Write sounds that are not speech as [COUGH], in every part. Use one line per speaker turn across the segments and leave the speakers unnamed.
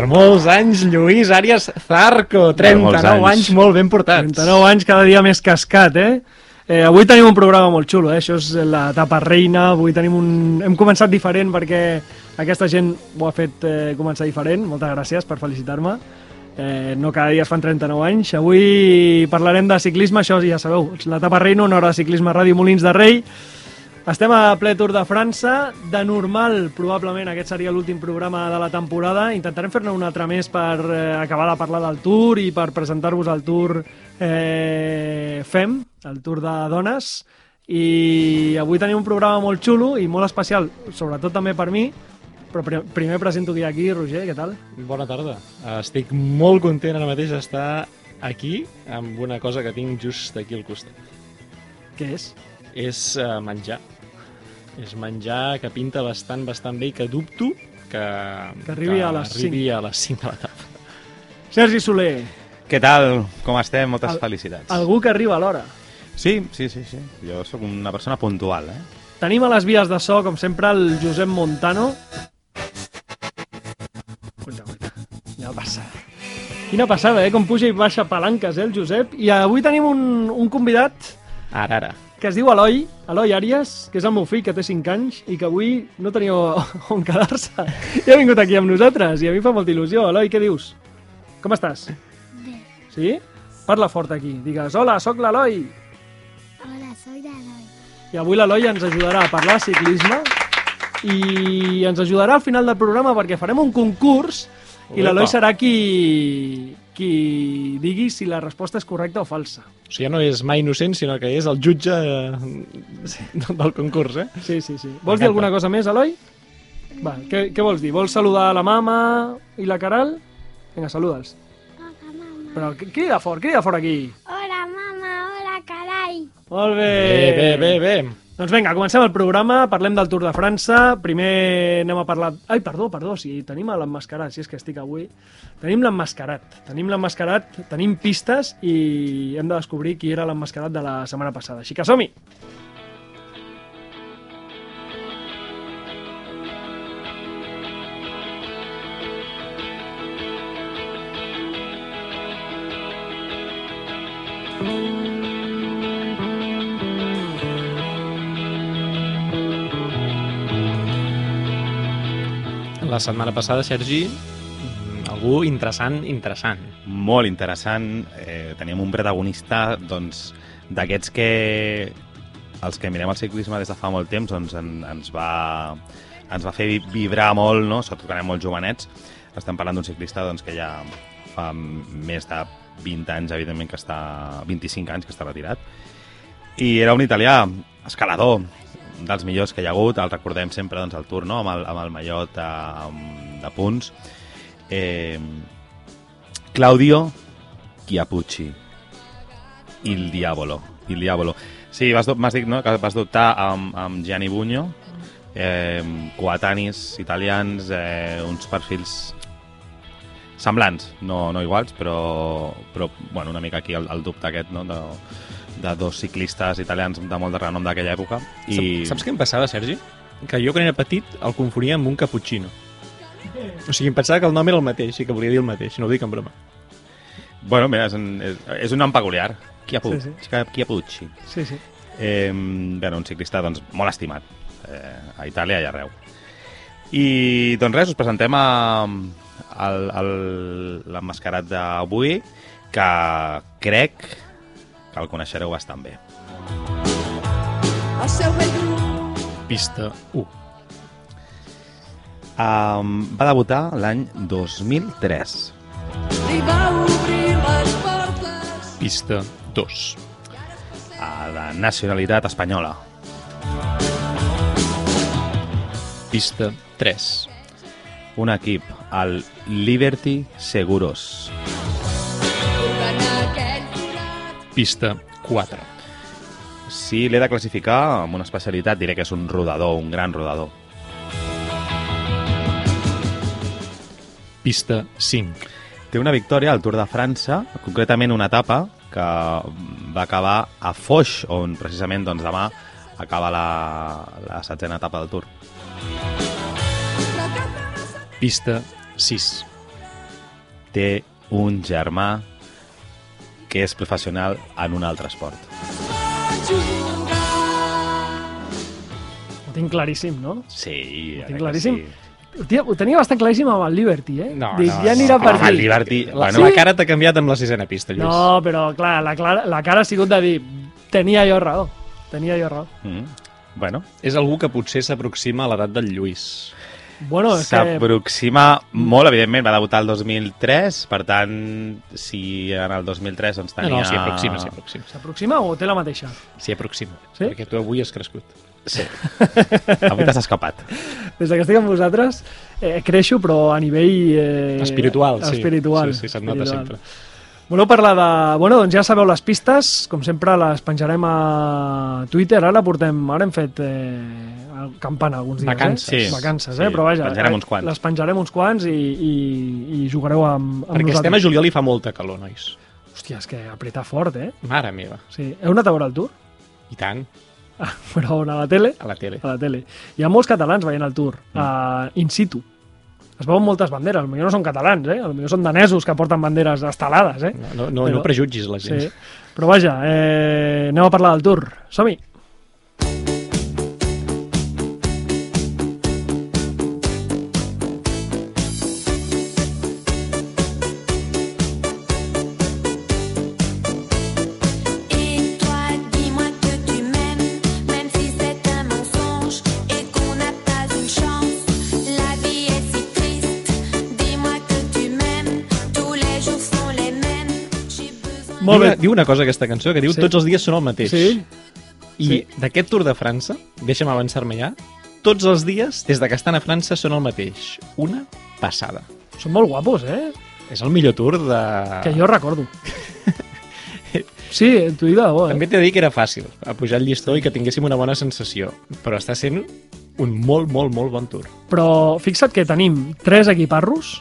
Per molts anys, Lluís Àries Zarco, 39
anys.
anys molt ben portats.
39 anys, cada dia més cascat, eh? eh avui tenim un programa molt xulo, eh? Això és l'etapa reina, avui tenim un... Hem començat diferent perquè aquesta gent ho ha fet eh, començar diferent. Moltes gràcies per felicitar-me. Eh, no cada dia es fan 39 anys. Avui parlarem de ciclisme, això ja sabeu, l'etapa reina, una hora de ciclisme a Ràdio Molins de Rei. Estem a ple Tour de França. De normal, probablement, aquest seria l'últim programa de la temporada. Intentarem fer-ne un altre més per eh, acabar de parlar del Tour i per presentar-vos el Tour eh, FEM, el Tour de dones. I avui tenim un programa molt xulo i molt especial, sobretot també per mi, però pri primer presento qui aquí, Roger, què tal?
Bona tarda. Estic molt content ara mateix d'estar aquí amb una cosa que tinc just aquí al costat.
Què és?
És uh, menjar. És menjar que pinta bastant, bastant bé i que dubto que,
que arribi,
que
a, les
arribi
5.
a les 5 de la tarda.
Sergi Soler.
Què tal? Com estem? Moltes
Al-
felicitats.
Algú que arriba a l'hora.
Sí, sí, sí, sí. Jo sóc una persona puntual, eh?
Tenim a les vies de so, com sempre, el Josep Montano. Cuita, cuita. Ja passa. Quina passada, eh? Com puja i baixa palanques, eh, el Josep. I avui tenim un, un convidat
Ara, ara.
Que es diu Eloi, Eloi Àries, que és el meu fill, que té 5 anys, i que avui no tenia [LAUGHS] on quedar-se. I ha vingut aquí amb nosaltres, i a mi fa molta il·lusió. Eloi, què dius? Com estàs?
Bé.
Sí? Parla fort aquí. Digues, hola, sóc l'Eloi.
Hola, soy Aloy.
I avui l'Eloi ens ajudarà a parlar de ciclisme i ens ajudarà al final del programa perquè farem un concurs i l'Eloi serà qui, qui digui si la resposta és correcta o falsa.
O sigui, ja no és mai innocent, sinó que és el jutge eh, [LAUGHS] del concurs, eh?
Sí, sí, sí. Vols dir alguna cosa més, Eloi? Va, què, què vols dir? Vols saludar la mama i la Caral? Vinga, saluda'ls.
Hola, mamá.
Però crida fort, crida fort aquí.
Hola, mamá. Hola, caray.
Molt bé.
Bé, bé, bé, bé.
Doncs vinga, comencem el programa, parlem del Tour de França, primer anem a parlar... Ai, perdó, perdó, si tenim l'emmascarat, si és que estic avui. Tenim l'emmascarat, tenim l'emmascarat, tenim pistes i hem de descobrir qui era l'emmascarat de la setmana passada. Així que som-hi!
La setmana passada, Sergi, mm, algú interessant, interessant.
Molt interessant. Eh, teníem un protagonista, doncs, d'aquests que els que mirem el ciclisme des de fa molt temps doncs, en, ens, va, ens va fer vi- vibrar molt, no? sobretot quan érem molt jovenets. Estem parlant d'un ciclista doncs, que ja fa més de 20 anys, evidentment, que està 25 anys que està retirat. I era un italià, escalador, dels millors que hi ha hagut, el recordem sempre doncs, el Tour, no? amb, el, amb el mallot de, de punts. Eh, Claudio Chiapucci. Il Diavolo. Il Diavolo. Sí, vas du- m'has dit no, que vas dubtar amb, amb Gianni Bugno, eh, coetanis italians, eh, uns perfils semblants, no, no iguals, però, però bueno, una mica aquí el, el dubte aquest no, de, de dos ciclistes italians de molt de renom d'aquella època.
I... Saps, saps què em passava, Sergi? Que jo, quan era petit, el confonia amb un cappuccino. O sigui, em pensava que el nom era el mateix i que volia dir el mateix, no ho dic en broma.
Bueno, mira, és un, és, és un nom peculiar. Chiapucci.
Sí,
Sí, sí. Chiapucci.
Sí, sí.
Eh, bueno, un ciclista doncs, molt estimat eh, a Itàlia i arreu. I doncs res, us presentem a, l'emmascarat d'avui, que crec que el coneixereu bastant bé.
Pista 1.
Um, va debutar l'any 2003.
Pista 2.
A la nacionalitat espanyola.
Pista 3.
Un equip, el Liberty Seguros.
Pista 4.
Si l'he de classificar amb una especialitat, diré que és un rodador, un gran rodador.
Pista 5.
Té una victòria al Tour de França, concretament una etapa que va acabar a Foix, on precisament doncs, demà acaba la, la setzena etapa del Tour.
Pista 6.
té un germà que és professional en un altre esport.
Ho tinc claríssim, no?
Sí,
Ho tinc claríssim.
sí.
Ho tenia bastant claríssim amb el Liberty, eh?
No,
Dic,
no,
ja
no.
anirà per
Home, el
aquí.
Liberty...
La,
Bueno,
la cara t'ha canviat amb la sisena pista, Lluís.
No, però clar, la, clara, la cara ha sigut de dir tenia jo raó, tenia jo raó.
mm, bueno,
És algú que potser s'aproxima a l'edat del Lluís.
Bueno, és que
s'aproxima molt, evidentment, va debutar el 2003, per tant, si en el 2003 doncs
No,
tenia...
no, s'hi aproxima, s'hi aproxima.
s'aproxima o té la mateixa?
S'hi aproxima.
Sí?
Perquè tu avui has crescut.
Sí. [LAUGHS] Avui t'has escapat.
Des que estic amb vosaltres eh, creixo, però a nivell... Eh,
Espiritual, sí.
Espiritual.
Sí, sí, se't nota
espiritual.
sempre.
Voleu parlar de... Bueno, doncs ja sabeu les pistes, com sempre les penjarem a Twitter, ara portem... Ara hem fet eh, campana alguns dies,
Vacances.
eh?
Sí,
Vacances,
sí,
eh? Però vaja,
penjarem
eh,
uns quants.
les penjarem uns quants i, i, i jugareu amb, amb
Perquè estem a
nosaltres.
juliol i fa molta calor, nois.
Hòstia, és que apreta fort, eh?
Mare meva.
Sí. Heu anat a veure el Tour?
I tant,
Ah, [LAUGHS] però on, a la tele?
a la tele.
a la tele. Hi ha molts catalans veient el Tour, mm. uh, in situ. Es veuen moltes banderes, potser no són catalans, eh? potser són danesos que porten banderes estelades, eh?
No, no,
Però-
no prejutgis la gent.
Sí. Però vaja, eh, anem a parlar del Tour. Som-hi! Molt
diu,
bé.
una, diu una cosa aquesta cançó, que diu
Sí.
tots els dies són el mateix.
Sí?
I
sí.
d'aquest Tour de França, deixa'm avançar-me ja, tots els dies, des de que estan a França, són el mateix. Una passada.
Són molt guapos, eh?
És el millor Tour de...
Que jo recordo. [LAUGHS] Sí, t'ho dic de debò, eh?
També t'he de dir que era fàcil, a pujar el llistó i que tinguéssim una bona sensació, però està sent un molt, molt, molt bon Tour.
Però fixa't que tenim tres equiparros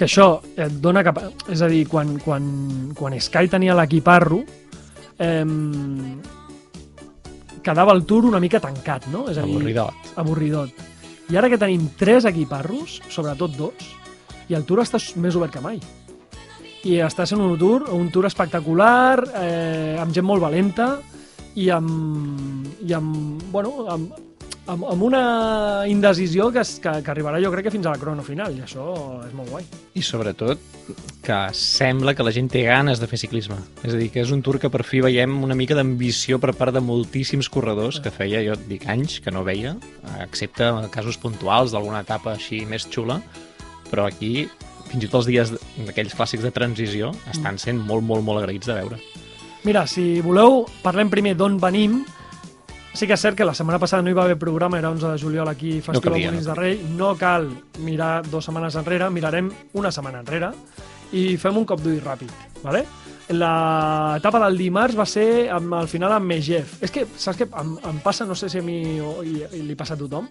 que això et dona cap... És a dir, quan, quan, quan Sky tenia l'equiparro eh, quedava el tour una mica tancat, no? És a dir,
Avorridot.
avorridot. I ara que tenim tres equiparros, sobretot dos, i el tour està més obert que mai. I està sent un tour, un tour espectacular, eh, amb gent molt valenta i amb, i amb, bueno, amb, amb, amb una indecisió que, que, que arribarà jo crec que fins a la crono final, i això és molt guai.
I sobretot que sembla que la gent té ganes de fer ciclisme. És a dir, que és un tour que per fi veiem una mica d'ambició per part de moltíssims corredors que feia, jo et dic, anys que no veia, excepte casos puntuals d'alguna etapa així més xula, però aquí, fins i tot els dies d'aquells clàssics de transició, estan sent molt, molt, molt agraïts de veure.
Mira, si voleu, parlem primer d'on venim. Sí que és cert que la setmana passada no hi va haver programa, era 11 de juliol aquí, Festival
calia,
Molins
no
de Rei. No cal mirar dues setmanes enrere, mirarem una setmana enrere i fem un cop d'ull ràpid, ¿vale? L'etapa del dimarts va ser amb, al final amb Megef. És que, saps què? Em, em passa, no sé si a mi o, i, i li passa a tothom,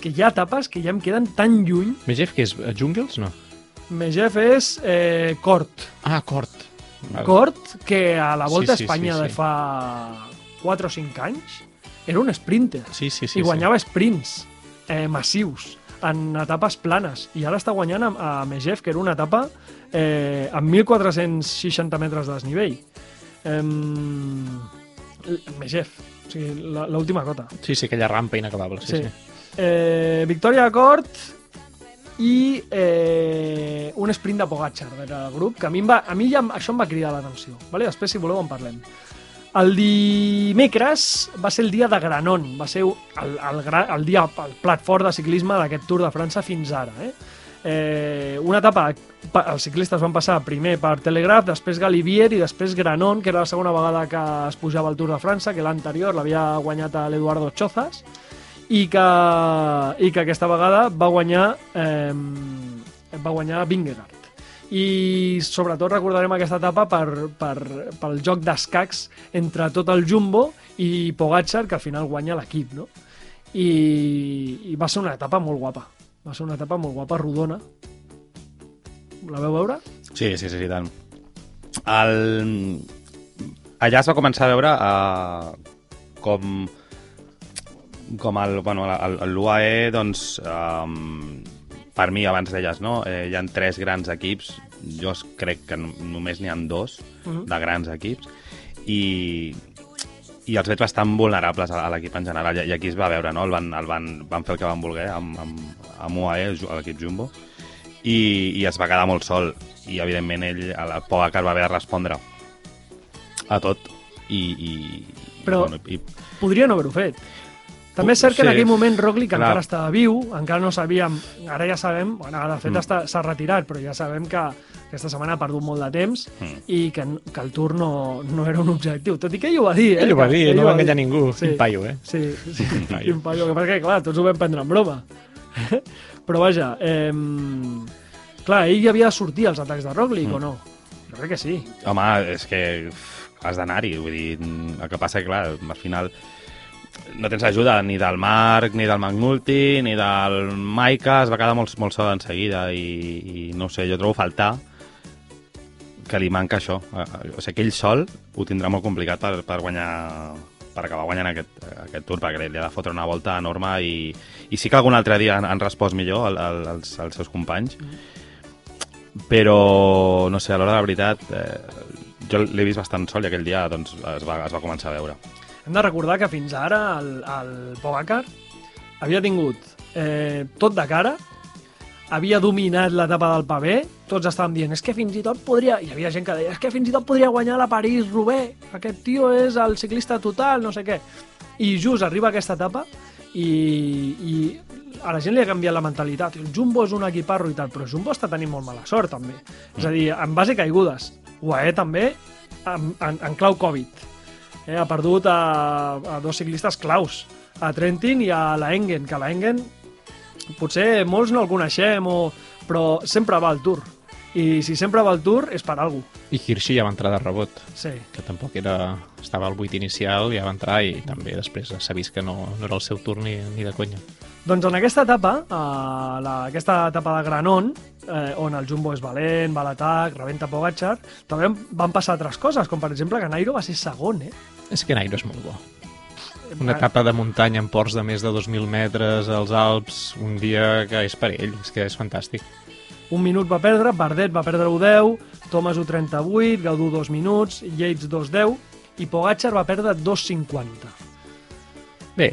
que hi ha etapes que ja em queden tan lluny.
Megef, que és eh, Jungles? No.
Megef és eh, Cort.
Ah, Cort.
Cort, que a la Volta
Sí, sí,
a Espanya
sí, sí.
de fa 4 o 5 anys era un sprinter
Sí, sí, sí.
i guanyava sprints eh, massius en etapes planes i ara està guanyant a, a Megef, que era una etapa eh, amb 1.460 metres de desnivell. Eh, Megef, o sigui, la- l'última cota.
Sí, sí, aquella rampa inacabable. Sí,
Sí.
sí.
Eh, Victòria Cort i eh, un sprint de Pogacar darrere del grup, que a mi, em va, a mi ja, això em va cridar l'atenció. Vale? Després, si voleu, en parlem. El dimecres va ser el dia de Granon, va ser el, el, el dia, el plat fort de ciclisme d'aquest Tour de França fins ara. Eh? Eh, una etapa, pa- els ciclistes van passar primer per Telegraph, després Galivier i després Granon, que era la segona vegada que es pujava al Tour de França, que l'anterior l'havia guanyat a l'Eduardo Chozas, i que, i que aquesta vegada va guanyar eh, va guanyar Vingegaard i sobretot recordarem aquesta etapa per, per, pel joc d'escacs entre tot el Jumbo i Pogacar, que al final guanya l'equip, no? I, I va ser una etapa molt guapa. Va ser una etapa molt guapa, rodona. La veu veure?
Sí, sí, sí, sí tant. El... Allà es va començar a veure uh, com com el, bueno, el- el- l'UAE doncs, um, per mi, abans deies, no? Eh, hi ha tres grans equips, jo crec que no- només n'hi ha dos
Mhm.
de grans equips, i, i els veig bastant vulnerables a, a l'equip en general, i, i aquí es va veure, no? El van, el van, van fer el que van voler amb, amb, amb UAE, l'equip Jumbo, i, i es va quedar molt sol, i evidentment ell, a la Pogacar va haver de respondre a tot, i... i
Però-
i, bueno, i
Podria no haver-ho fet. També és cert que en aquell moment Roglic
clar.
encara estava viu, encara no sabíem, ara ja sabem, bueno, de fet
Mm.
s'ha retirat, però ja sabem que aquesta setmana ha perdut molt de temps
Mm.
i que, que el Tour no, no era un objectiu. Tot i que ell ho va dir, eh?
Ell ho va dir,
ell
no va enganyar ningú.
Sí.
Quin paio, eh?
Sí, sí,
paio.
quin paio. Que passa que, clar, tots ho vam prendre en broma. [LAUGHS] Però vaja, eh, clar, ell havia de sortir als atacs de Roglic,
Mm.
o no? Jo crec que sí.
Home, és que has d'anar-hi, vull dir, el que passa que, clar, al final no tens ajuda ni del Marc, ni del McNulty, ni del Maika, es va quedar molt, molt sol en seguida i, i no sé, jo trobo faltar que li manca això. Eh, O sigui, que ell sol ho tindrà molt complicat per, per guanyar per acabar guanyant aquest, aquest tour, perquè li ha de fotre una volta enorme i, i sí que algun altre dia han, han respost millor al, al, als, als seus companys, però, no sé, a l'hora de la veritat, eh, jo l'he vist bastant sol i aquell dia doncs, es, va, es va començar a veure.
Hem de recordar que fins ara el, el Pogacar havia tingut eh, tot de cara, havia dominat l'etapa del pavé, tots estàvem dient, és que fins i tot podria... Hi havia gent que deia, és que fins i tot podria guanyar la París-Roubaix, aquest tio és el ciclista total, no sé què. I just arriba aquesta etapa i, i a la gent li ha canviat la mentalitat. El Jumbo és un equiparro i tal, però Jumbo està tenint molt mala sort, també. És a dir, en base caigudes. UAE també, en, en, en clau Covid. Eh, ha perdut a, a dos ciclistes claus, a Trentin i a la Engen, que la Engen potser molts no el coneixem, o... però sempre va al Tour. I si sempre va al Tour és per alguna cosa.
I Hirschi ja va entrar de rebot,
Sí.
que tampoc era... Estava al 8 inicial, ja va entrar i també després s'ha vist que no, no era el seu torn ni, ni de conya.
Doncs en aquesta etapa, eh, la, aquesta etapa de Granon, eh, on el Jumbo és valent, va a l'atac, rebenta Pogacar, també van passar altres coses, com per exemple que Nairo va ser segon, eh?
És que Nairo és molt bo. Una etapa de muntanya en ports de més de 2.000 metres als Alps, un dia que és per ell, és que és fantàstic.
Un minut va perdre, Bardet va perdre 1.10, Thomas 1.38, Gaudú 2 minuts, Yates 2.10 i Pogacar va perdre 2.50.
Bé,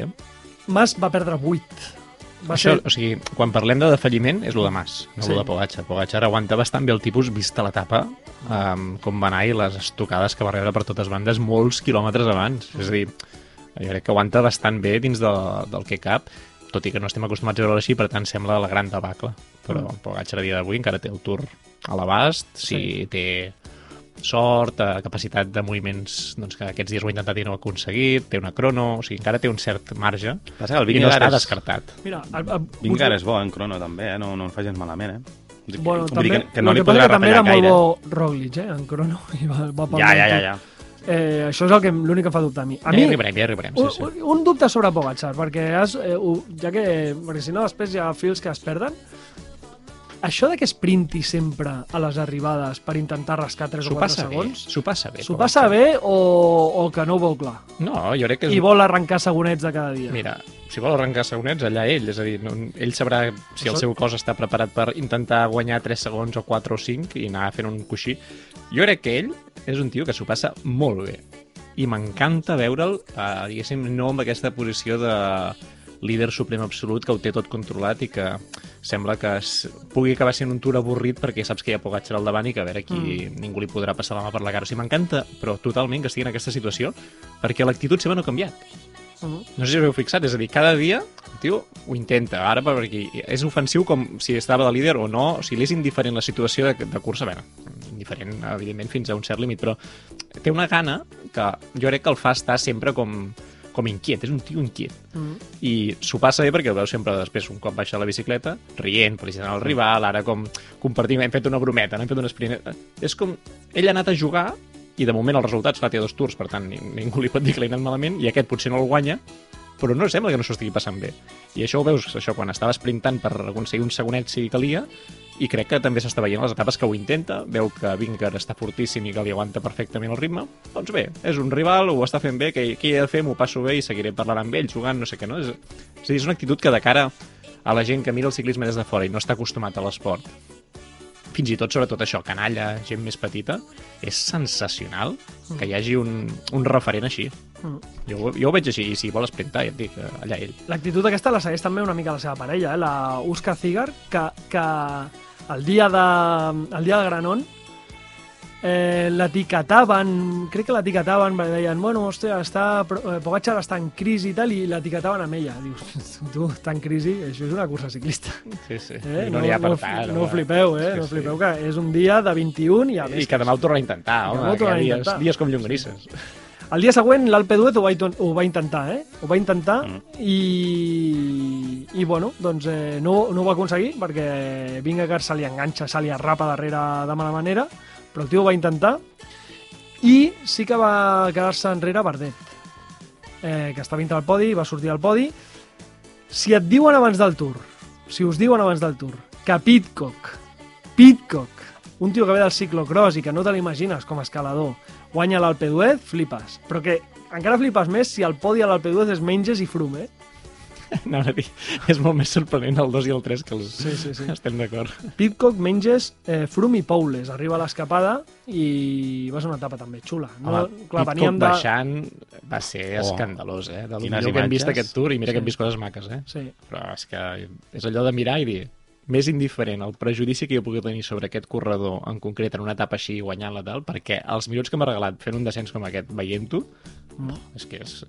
Mas va perdre 8. Va
això,
ser...
o sigui, quan parlem de defalliment és lo de Mas, no
Sí.
lo de Pogacar. Pogacar aguanta bastant bé el tipus vista l'etapa, um, com va anar i les estocades que va rebre per totes bandes molts quilòmetres abans. És a dir, jo crec que aguanta bastant bé dins de, del que cap, tot i que no estem acostumats a veure així, per tant sembla la gran debacle. Però
Mm.
Pogacar a dia d'avui encara té el Tour a l'abast, si sí. té sort, eh, capacitat de moviments doncs, que aquests dies ho ha intentat i no ho ha aconseguit, té una crono, o sigui, encara té un cert marge
Passa que el
i no està
és-
descartat.
Mira, el, el,
Vingegaard és bo en crono també, eh? no, no en facis malament, eh? Dir
Bueno,
vull dir
també,
que, que no li
que
podrà
que també era molt
gaire.
bo Roglic, eh, en crono, [LAUGHS] i va, va
Ja, ja, ja, ja.
Eh, això és el que l'únic que fa dubtar a mi. A
ja
mi,
hi arribarem, ja hi arribarem, sí,
un,
sí.
un- dubte sobre Pogacar, perquè, has, eh, ja que, perquè si no després hi ha fils que es perden. Això de que sprinti sempre a les arribades per intentar rascar 3 o
S'ho
4
passa bé,
segons,
s'ho passa bé.
s'ho passa bé o, o que no ho veu clar?
No, jo crec que és...
I vol arrencar segonets de cada dia.
Mira, si vol arrencar segonets, allà ell. És a dir, no, ell sabrà si el seu cos està preparat per intentar guanyar 3 segons o 4 o 5 i anar fent un coixí. Jo crec que ell és un tio que s'ho passa molt bé. I m'encanta veure'l, eh, diguéssim, no amb aquesta posició de líder suprem absolut que ho té tot controlat i que sembla que es, pugui acabar sent un tour avorrit perquè saps que hi ha Pogacar al davant i que a veure aquí mm. ningú li podrà passar la mà per la cara. O sigui, m'encanta, però totalment que estigui en aquesta situació perquè l'actitud seva no ha canviat.
Mhm.
No sé si us heu fixat, és a dir, cada dia el tio ho intenta, ara per aquí. És ofensiu com si estava de líder o no, o sigui, li és indiferent la situació de, de cursa, bé, indiferent, evidentment, fins a un cert límit, però té una gana que jo crec que el fa estar sempre com, com inquiet, és un tio inquiet.
Mhm.
I s'ho passa bé perquè el veu sempre després, un cop baixa la bicicleta, rient, felicitant el rival, ara com compartim, hem fet una brometa, hem fet un sprint. És com, ell ha anat a jugar i de moment els resultats clar, té dos tours, per tant ni- ningú li pot dir que li ha anat malament i aquest potser no el guanya, però no sembla que no s'ho estigui passant bé. I això ho veus, això, quan estava sprintant per aconseguir un segonet si calia, i crec que també s'està veient les etapes que ho intenta, veu que Vinker està fortíssim i que li aguanta perfectament el ritme, doncs bé, és un rival, ho està fent bé, què, què he de fer, m'ho passo bé i seguiré parlant amb ell, jugant, no sé què, no? És, és, dir, és una actitud que de cara a la gent que mira el ciclisme des de fora i no està acostumat a l'esport, fins i tot sobretot això, canalla, gent més petita, és sensacional que hi hagi un, un referent així.
Mm.
Jo, jo ho veig així, i si vol esprintar, ja et dic, eh, allà ell.
L'actitud aquesta la segueix també una mica la seva parella, eh? la Uska Zigar, que, que el dia de, el dia de Granon eh, l'etiquetaven, crec que l'etiquetaven, perquè deien, bueno, hòstia, està, eh, Pogacar està en crisi i tal, i l'etiquetaven amb ella. Dius, [LAUGHS] tu, està en crisi? Això és una cursa ciclista.
Sí, sí.
Eh?
I no n'hi ha per
no,
tant.
no, flipeu, eh?
Sí,
no
sí.
flipeu, que és un dia de 21 i a
I
més...
que demà ho torna a intentar,
I
home, que
torna a
dies, dies com llonganisses.
El dia següent l'Alpe d'Huez ho, va ho va intentar, eh? Ho va intentar
Mm.
i, i bueno, doncs eh, no, no ho va aconseguir perquè Vingegaard se li enganxa, se li arrapa darrere de mala manera, però el tio ho va intentar i sí que va quedar-se enrere Bardet, eh, que estava dintre del podi, va sortir al podi. Si et diuen abans del Tour, si us diuen abans del Tour, que Pitcock, Pitcock, un tio que ve del ciclocross i que no te l'imagines com a escalador, guanya l'Alpe d'Huez, flipes. Però que encara flipes més si el podi a l'Alpe d'Huez és Menges i Froome, eh? [LAUGHS]
No, no, dir, és molt més sorprenent el 2 i el 3 que els...
Sí, sí, sí. [LAUGHS]
Estem d'acord.
Pitcock, Menges, eh, Froome i Poules. Arriba a l'escapada i va ser una etapa també xula. No,
Home,
clar,
Pitcock
de...
baixant va ser
Oh.
escandalós, eh? Del
Quines
millor que hem vist
imatges.
aquest tour, i mira
Sí.
que hem vist coses maques, eh?
Sí,
Però és que és allò de mirar i dir més indiferent el prejudici que jo pugui tenir sobre aquest corredor en concret en una etapa així guanyant-la tal, perquè els minuts que m'ha regalat fent un descens com aquest veient-ho,
Mm.
és que és,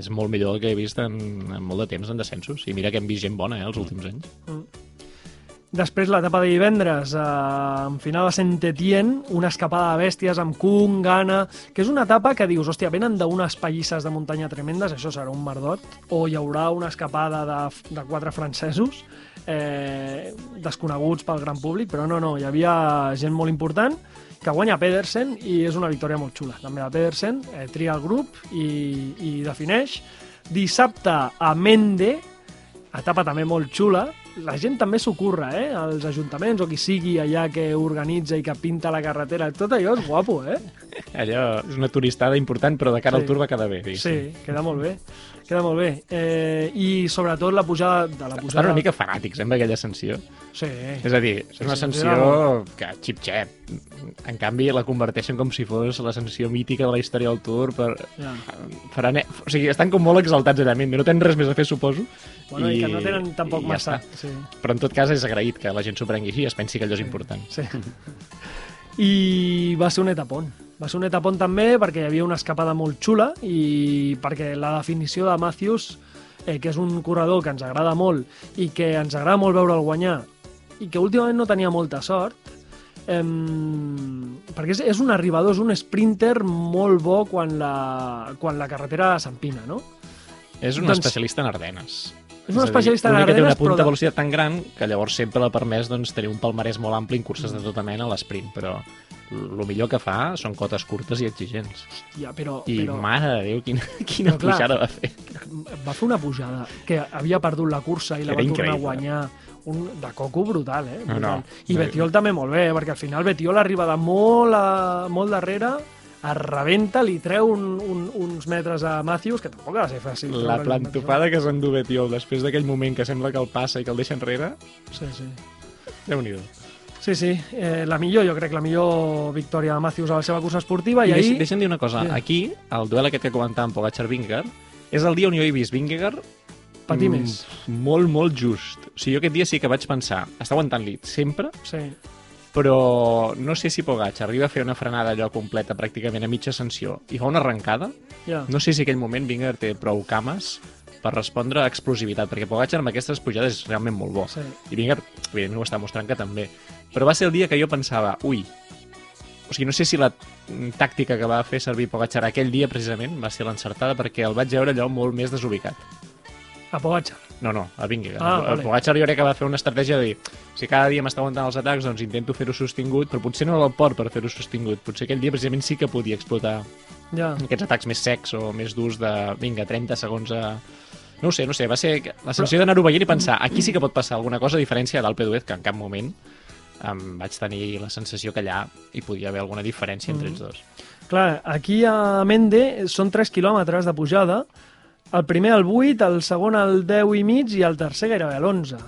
és molt millor del que he vist en, en molt de temps en descensos. I mira que hem vist gent bona, eh, els últims anys.
Després, l'etapa de divendres, eh, en final a Saint-Étienne, una escapada de bèsties amb Kung, Gana, que és una etapa que dius, hòstia, venen d'unes pallisses de muntanya tremendes, això serà un merdot, o hi haurà una escapada de, de quatre francesos, eh, desconeguts pel gran públic, però no, no, hi havia gent molt important, que guanya Pedersen i és una victòria molt xula. També de Pedersen, eh, tria el grup i, i defineix. Dissabte a Mende, etapa també molt xula. La gent també s'ho curra, eh? Els ajuntaments o qui sigui allà que organitza i que pinta la carretera. Tot allò és guapo, eh?
Allò és una turistada important, però de cara
Sí.
al tour va quedar bé.
Sí,
diguéssim.
queda molt bé. Queda molt bé. Eh, I sobretot la pujada... De la
Estan
pujada...
una mica fanàtics, eh, amb aquella ascensió.
Sí.
És a dir, és una ascensió que xip-xep. En canvi, la converteixen com si fos l'ascensió mítica de la història del Tour per...
Ja.
Faran... O sigui, estan com molt exaltats allà, no tenen res més a fer, suposo.
Bueno, i, que no tenen tampoc
i ja
massa...
està.
Sí.
Però en tot cas és agraït que la gent s'ho prengui així i es pensi que allò és important.
Sí. [LAUGHS] I va ser un etapon. Va ser un etapon també perquè hi havia una escapada molt xula i perquè la definició de Matthews, eh, que és un corredor que ens agrada molt i que ens agrada molt veure'l guanyar i que últimament no tenia molta sort, eh, perquè és, és un arribador, és un sprinter molt bo quan la, quan la carretera s'empina, no?
És un
Doncs-
especialista en Ardenes.
És un especialista en
que té una
però
punta
de-
velocitat tan gran que llavors sempre l'ha permès doncs, tenir un palmarès molt ampli en curses de tota mena a l'esprint, però el millor que fa són cotes curtes i exigents.
Ja, però,
I
però
mare de Déu, quina, [LAUGHS] quina
Però clar,
pujada va fer.
va fer una pujada que havia perdut la cursa i la
Era
va tornar a guanyar un, de coco brutal, eh?
No,
Brutal.
no.
I Betiol també molt bé, perquè al final Betiol arriba de molt, a, molt darrere, es rebenta, li treu un, un, uns metres a Matthews, que tampoc ha de ser fàcil.
La plantopada que s'endú Betiol després d'aquell moment que sembla que el passa i que el deixa enrere.
Sí, sí.
déu-n'hi-do.
Sí, sí, eh, la millor, jo crec, la millor victòria de Matthews a la seva cursa esportiva, i,
I, I
ahir...
deixa'm dir una cosa.
Sí.
Aquí, el duel aquest que comentàvem Pogacar-Vingegaard, és el dia on jo he vist Vingegaard
Patir
mm,
més.
Molt, molt just. O sigui, jo aquest dia sí que vaig pensar, està aguantant-li sempre,
Sí,
però no sé si Pogacar arriba a fer una frenada allò completa pràcticament a mitja ascensió i fa una arrencada.
ja.
No sé si aquell moment Vingegaard té prou cames per respondre a explosivitat, perquè Pogacar amb aquestes pujades és realment molt bo.
Sí.
I Vingegaard, evidentment, ho està mostrant que també. Però va ser el dia que jo pensava, ui, o sigui, no sé si la tàctica que va fer servir Pogacar aquell dia precisament va ser l'encertada perquè el vaig veure allò molt més desubicat.
A Pogacar.
No, no, a Vingegaard.
Ah, vale.
Pogacar jo crec que va fer una estratègia de dir si cada dia m'està aguantant els atacs, doncs intento fer-ho sostingut, però potser no el port per fer-ho sostingut. Potser aquell dia precisament sí que podia explotar
Ja.
aquests atacs més secs o més durs de, vinga, 30 segons a... No sé, no sé, va ser la sensació d'anar-ho veient i pensar, aquí sí que pot passar alguna cosa a diferència d'Alpe d'Huez, que en cap moment em vaig tenir la sensació que allà hi podia haver alguna diferència entre
Mm.
ells dos.
Clar, aquí a Mende són 3 quilòmetres de pujada el primer al 8, el segon al 10 i mig i el tercer gairebé a l'11.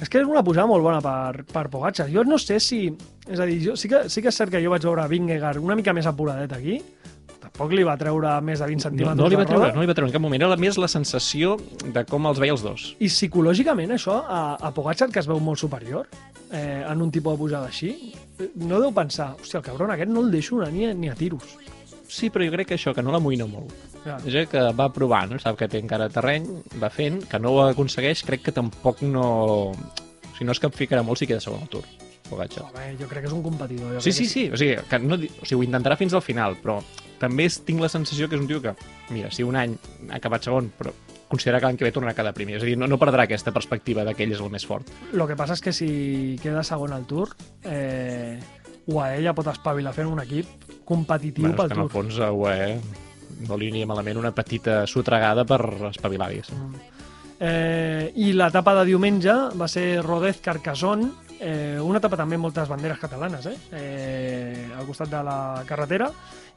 És que és una posada molt bona per, per Pogacar. Jo no sé si... És a dir, jo, sí, que, sí que és cert que jo vaig veure Vingegaard una mica més apuradet aquí, tampoc li va treure més de 20
No,
centímetres
no li va treure, no li va treure en cap moment. Era més la sensació de com els veia els dos.
I psicològicament això, a, a Pogacar, que es veu molt superior, eh, en un tipus de pujada així, eh, no deu pensar, hòstia, el cabron aquest no el deixo anar ni, ni a tiros.
Sí, però jo crec que això, que no l'amoïna molt.
Ja.
És a dir, que va provant, no? sap que té encara terreny, va fent, que no ho aconsegueix, crec que tampoc no... Si no es capficarà molt, si queda segon al Tour. Pogacar.
Home, jo crec que és un competidor. Jo
Sí, sí,
que
sí, o sigui, que no, o sigui, ho intentarà fins al final, però també tinc la sensació que és un tio que, mira, si un any ha acabat segon, però considera que l'any que ve tornarà a quedar primer. És a dir, no, no perdrà aquesta perspectiva de que ell és el més fort.
Lo que passa és que si queda segon al Tour, eh, UAE ja pot espavilar fent un equip competitiu
Bueno,
pel
que en el
Tour.
fons a UAE no li aniria malament una petita sotregada per espavilar, diguéssim.
Eh, I l'etapa de diumenge va ser Rodez-Carcassonne, eh, una etapa també amb moltes banderes catalanes, eh? eh? al costat de la carretera,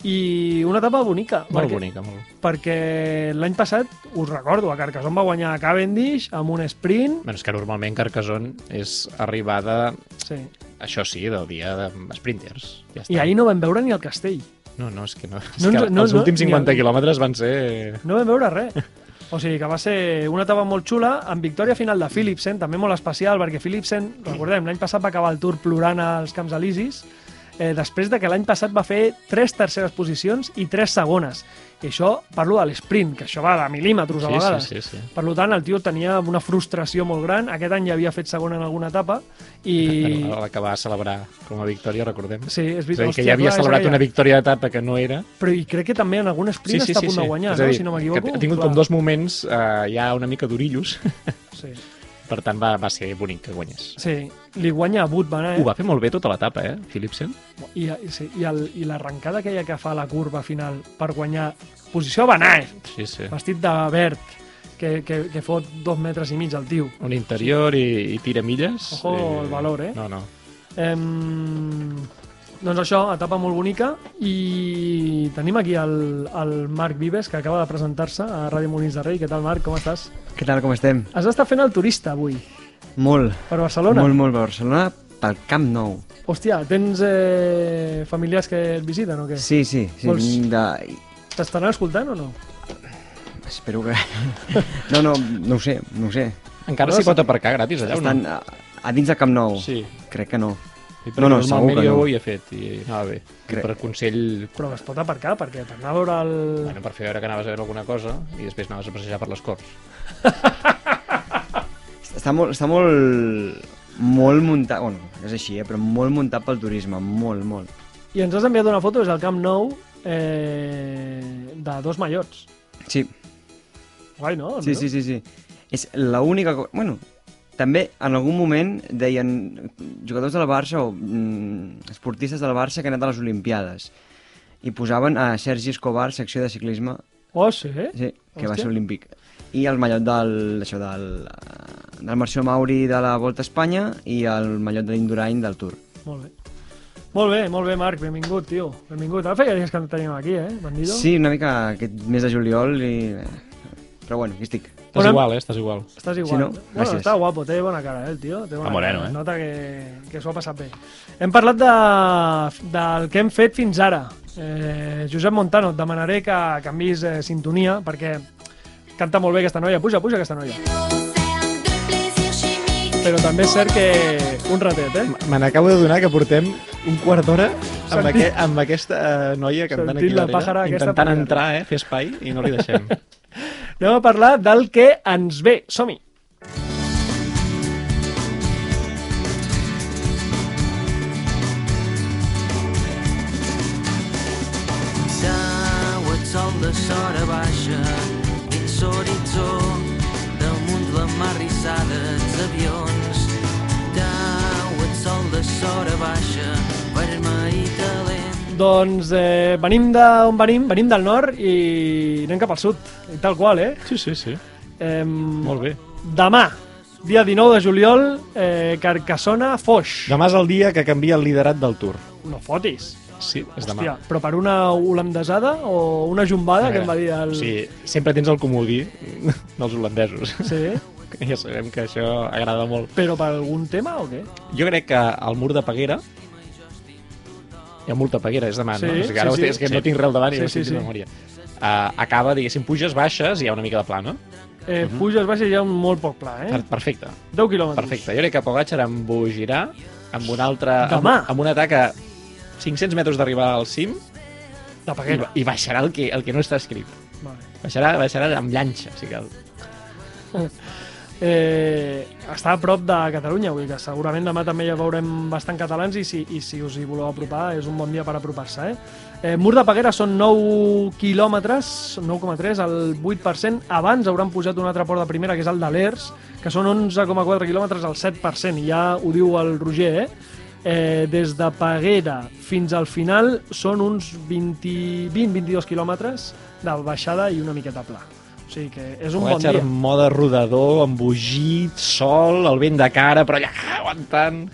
i una etapa bonica.
Molt
perquè,
bonica, molt.
Perquè l'any passat, us recordo, a Carcassonne va guanyar Cavendish amb un sprint.
Bueno, és que normalment Carcassonne és arribada,
Sí.
Això sí, del dia de sprinters. Ja està.
I ahir no vam veure ni el castell.
No, no, és que no. És
No
que
no,
els
no,
últims
ni
50
el-
quilòmetres van ser...
No vam veure res. O sigui que va ser una etapa molt xula, amb victòria final de Philipsen, també molt especial, perquè Philipsen, recordem, l'any passat va acabar el Tour plorant als Camps Elisis, eh, després de que l'any passat va fer tres terceres posicions i tres segones. I això, parlo de l'esprint, que això va de mil·límetres a
Sí,
vegades.
sí, sí, sí.
Per tant, el tio tenia una frustració molt gran. Aquest any ja havia fet segona en alguna etapa i...
La que va celebrar com a victòria, recordem.
Sí, és
És
veritat.
dir, que ja havia celebrat una victòria d'etapa que no era.
Però i crec que també en algun sprint està a punt de guanyar,
És a
no?
dir,
si no m'equivoco.
ha tingut
Clar.
com dos moments eh, ja una mica d'orillos,
Sí. [LAUGHS]
per tant va, va ser bonic que guanyés.
sí, li guanya a Van Aert.
Ho va fer molt bé tota l'etapa, eh, Philipsen?
I, i, sí, i, el, i l'arrencada aquella que fa a la curva final per guanyar posició Van Aert,
Sí, sí.
vestit de verd, que, que, que fot dos metres i mig al tio.
Un interior i, i tira milles.
Ojo el valor, eh?
No, no.
Em... Doncs això, etapa molt bonica i tenim aquí el, el Marc Vives que acaba de presentar-se a Ràdio Molins de Rei. Què tal, Marc? Com estàs?
Què tal, com estem?
Has estat fent el turista avui,
Molt,
per Barcelona.
molt, molt. Barcelona pel Camp Nou.
Hòstia, tens eh, familiars que et visiten o què?
Sí, sí. sí
Vols-
de...
T'estaran escoltant o no?
Espero que... [LAUGHS] No, no, no ho sé, no ho sé.
Encara
No,
s'hi pot aparcar gratis allà o
Estan
no?
a, a dins del Camp Nou.
Sí.
Crec que no.
Sí,
No, no, segur que
jo
no.
ho hi he fet i anava bé.
Crec.
Per consell,
Però es pot aparcar perquè per anar a veure el...
bueno, per fer veure que anaves a veure alguna cosa i després anaves a passejar per les Corts. [LAUGHS]
Està molt, està molt, molt muntat, bueno, és així, eh, però molt muntat pel turisme, molt, molt.
I ens has enviat una foto des del Camp Nou eh, de dos mallots.
Sí,
Guai, no?
sí, sí, sí, sí. És l'única cosa... Bueno, també en algun moment deien jugadors del Barça o mm, esportistes del Barça que han anat a les Olimpiades i posaven a Sergi Escobar, secció de ciclisme,
Oh, sí?
sí, que va
Hòstia.
ser olímpic. I el mallot del, això, del, del Marció Mauri de la Volta a Espanya i el mallot de l'Indurain del Tour.
Molt bé. Molt bé, molt bé, Marc. Benvingut, tio. Benvingut. Ara feia dies que no teníem aquí, eh? Bandido.
Sí, una mica aquest mes de juliol i... Però bueno, aquí estic.
Estàs
Bueno,
igual, eh? Estàs igual.
Estàs igual.
Sí, no?
Bueno,
Gràcies.
està guapo, té bona cara, eh, el tio. Té bona
moreno,
cara.
eh?
Nota que, que s'ho ha passat bé. Hem parlat de, del que hem fet fins ara. Eh, Josep Montano, et demanaré que canvis eh, sintonia, perquè canta molt bé aquesta noia. Puja, puja aquesta noia. Però també és cert que un ratet, eh?
Me n'acabo de donar que portem un quart d'hora amb,
Sentit-
aqu amb aquesta eh, noia cantant
Sentit
aquí
la
darrere, intentant entrar, eh, fer espai, i no li deixem. [LAUGHS]
Anem a parlar del que ens ve. Som-hi!
Sol de sora baixa dins l'horitzó damunt la mar rissada els avions Dau et sol de sora baixa vermell i talent
Doncs eh, venim d'on venim? Venim del nord i anem cap al sud. I tal qual, eh?
Sí, sí, sí.
eh
Molt bé.
Demà, dia 19 de juliol, eh, Carcassona, Foix.
Demà és el dia que canvia el liderat del Tour.
No fotis.
Sí, és demà.
Hòstia, però per una holandesada o una jumbada, que em va dir el...
Sigui, sempre tens el comodí dels holandesos.
Sí, [LAUGHS]
Ja sabem que això agrada molt.
però per algun tema o què?
Jo crec que al mur de Peguera hi ha de Peguera, és demà,
Sí,
no? És que ara
sí,
sí, és que
Sí.
no tinc res al davant i
Sí,
no
sí, sí.
memòria. Uh, acaba, diguéssim, puges, baixes i hi ha una mica de pla, no?
Eh, Puges, baixes i hi ha un molt poc pla, eh?
Per Perfecte,
10 quilòmetres.
perfecte. Jo crec que Pogacar embogirà amb un altre...
Demà?
Amb, amb un atac a 500 metres d'arribar al cim
De
i,
Peguera.
i baixarà el que, el que no està escrit.
Vale.
Baixarà, baixarà amb llanxa, si cal. [LAUGHS]
Eh, està a prop de Catalunya, vull dir que segurament demà també ja veurem bastant catalans i si, i si us hi voleu apropar és un bon dia per apropar-se. Eh? Eh, Mur de Peguera són 9 quilòmetres, 9,3, el 8%. Abans hauran pujat un altre port de primera, que és el de l'ERS, que són 11,4 quilòmetres, el 7%, i ja ho diu el Roger, eh? Eh, des de Peguera fins al final són uns 20-22 quilòmetres de baixada i una miqueta pla. O sigui que és un bon
Pogacar
dia.
mode rodador, embogit, sol, el vent de cara, però allà aguantant.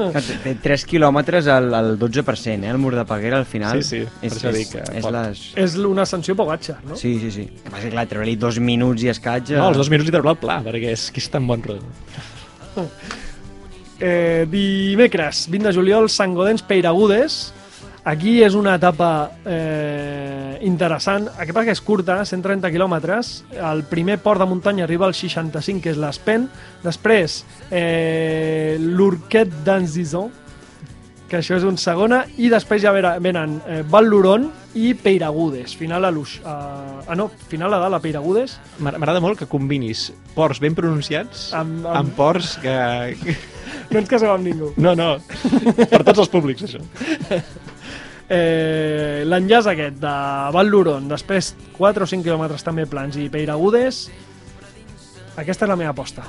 Té- Té 3 quilòmetres al, al 12%, eh, el mur de Peguera al final.
Sí, sí, per
és,
això
és,
dic que
és
pot.
les...
És una sanció Pogacar, no?
Sí, sí, sí. Que passa que, clar, treure-li dos minuts i escaig...
No, els dos minuts i treure el pla, perquè és que és tan bon rodador.
Eh, dimecres, 20 de juliol, Sant Godens Peiragudes. Aquí és una etapa eh, interessant. El que passa que és curta, 130 quilòmetres. El primer port de muntanya arriba al 65, que és l'Espen. Després, eh, l'Urquet d'Anzizon, que això és un segona. I després ja venen eh, Val l'Uron i Peiragudes. Final a l'Ux. Ah, ah, no, final a dalt a Peiragudes.
M'agrada molt que combinis ports ben pronunciats
amb,
amb-
amb
ports que... [LAUGHS]
No ens casem amb ningú.
No, no, per tots els públics, això. [LAUGHS]
Eh, L'enllaç aquest de Val l'Uron, després 4 o 5 quilòmetres també plans i Peiragudes, aquesta és la meva aposta.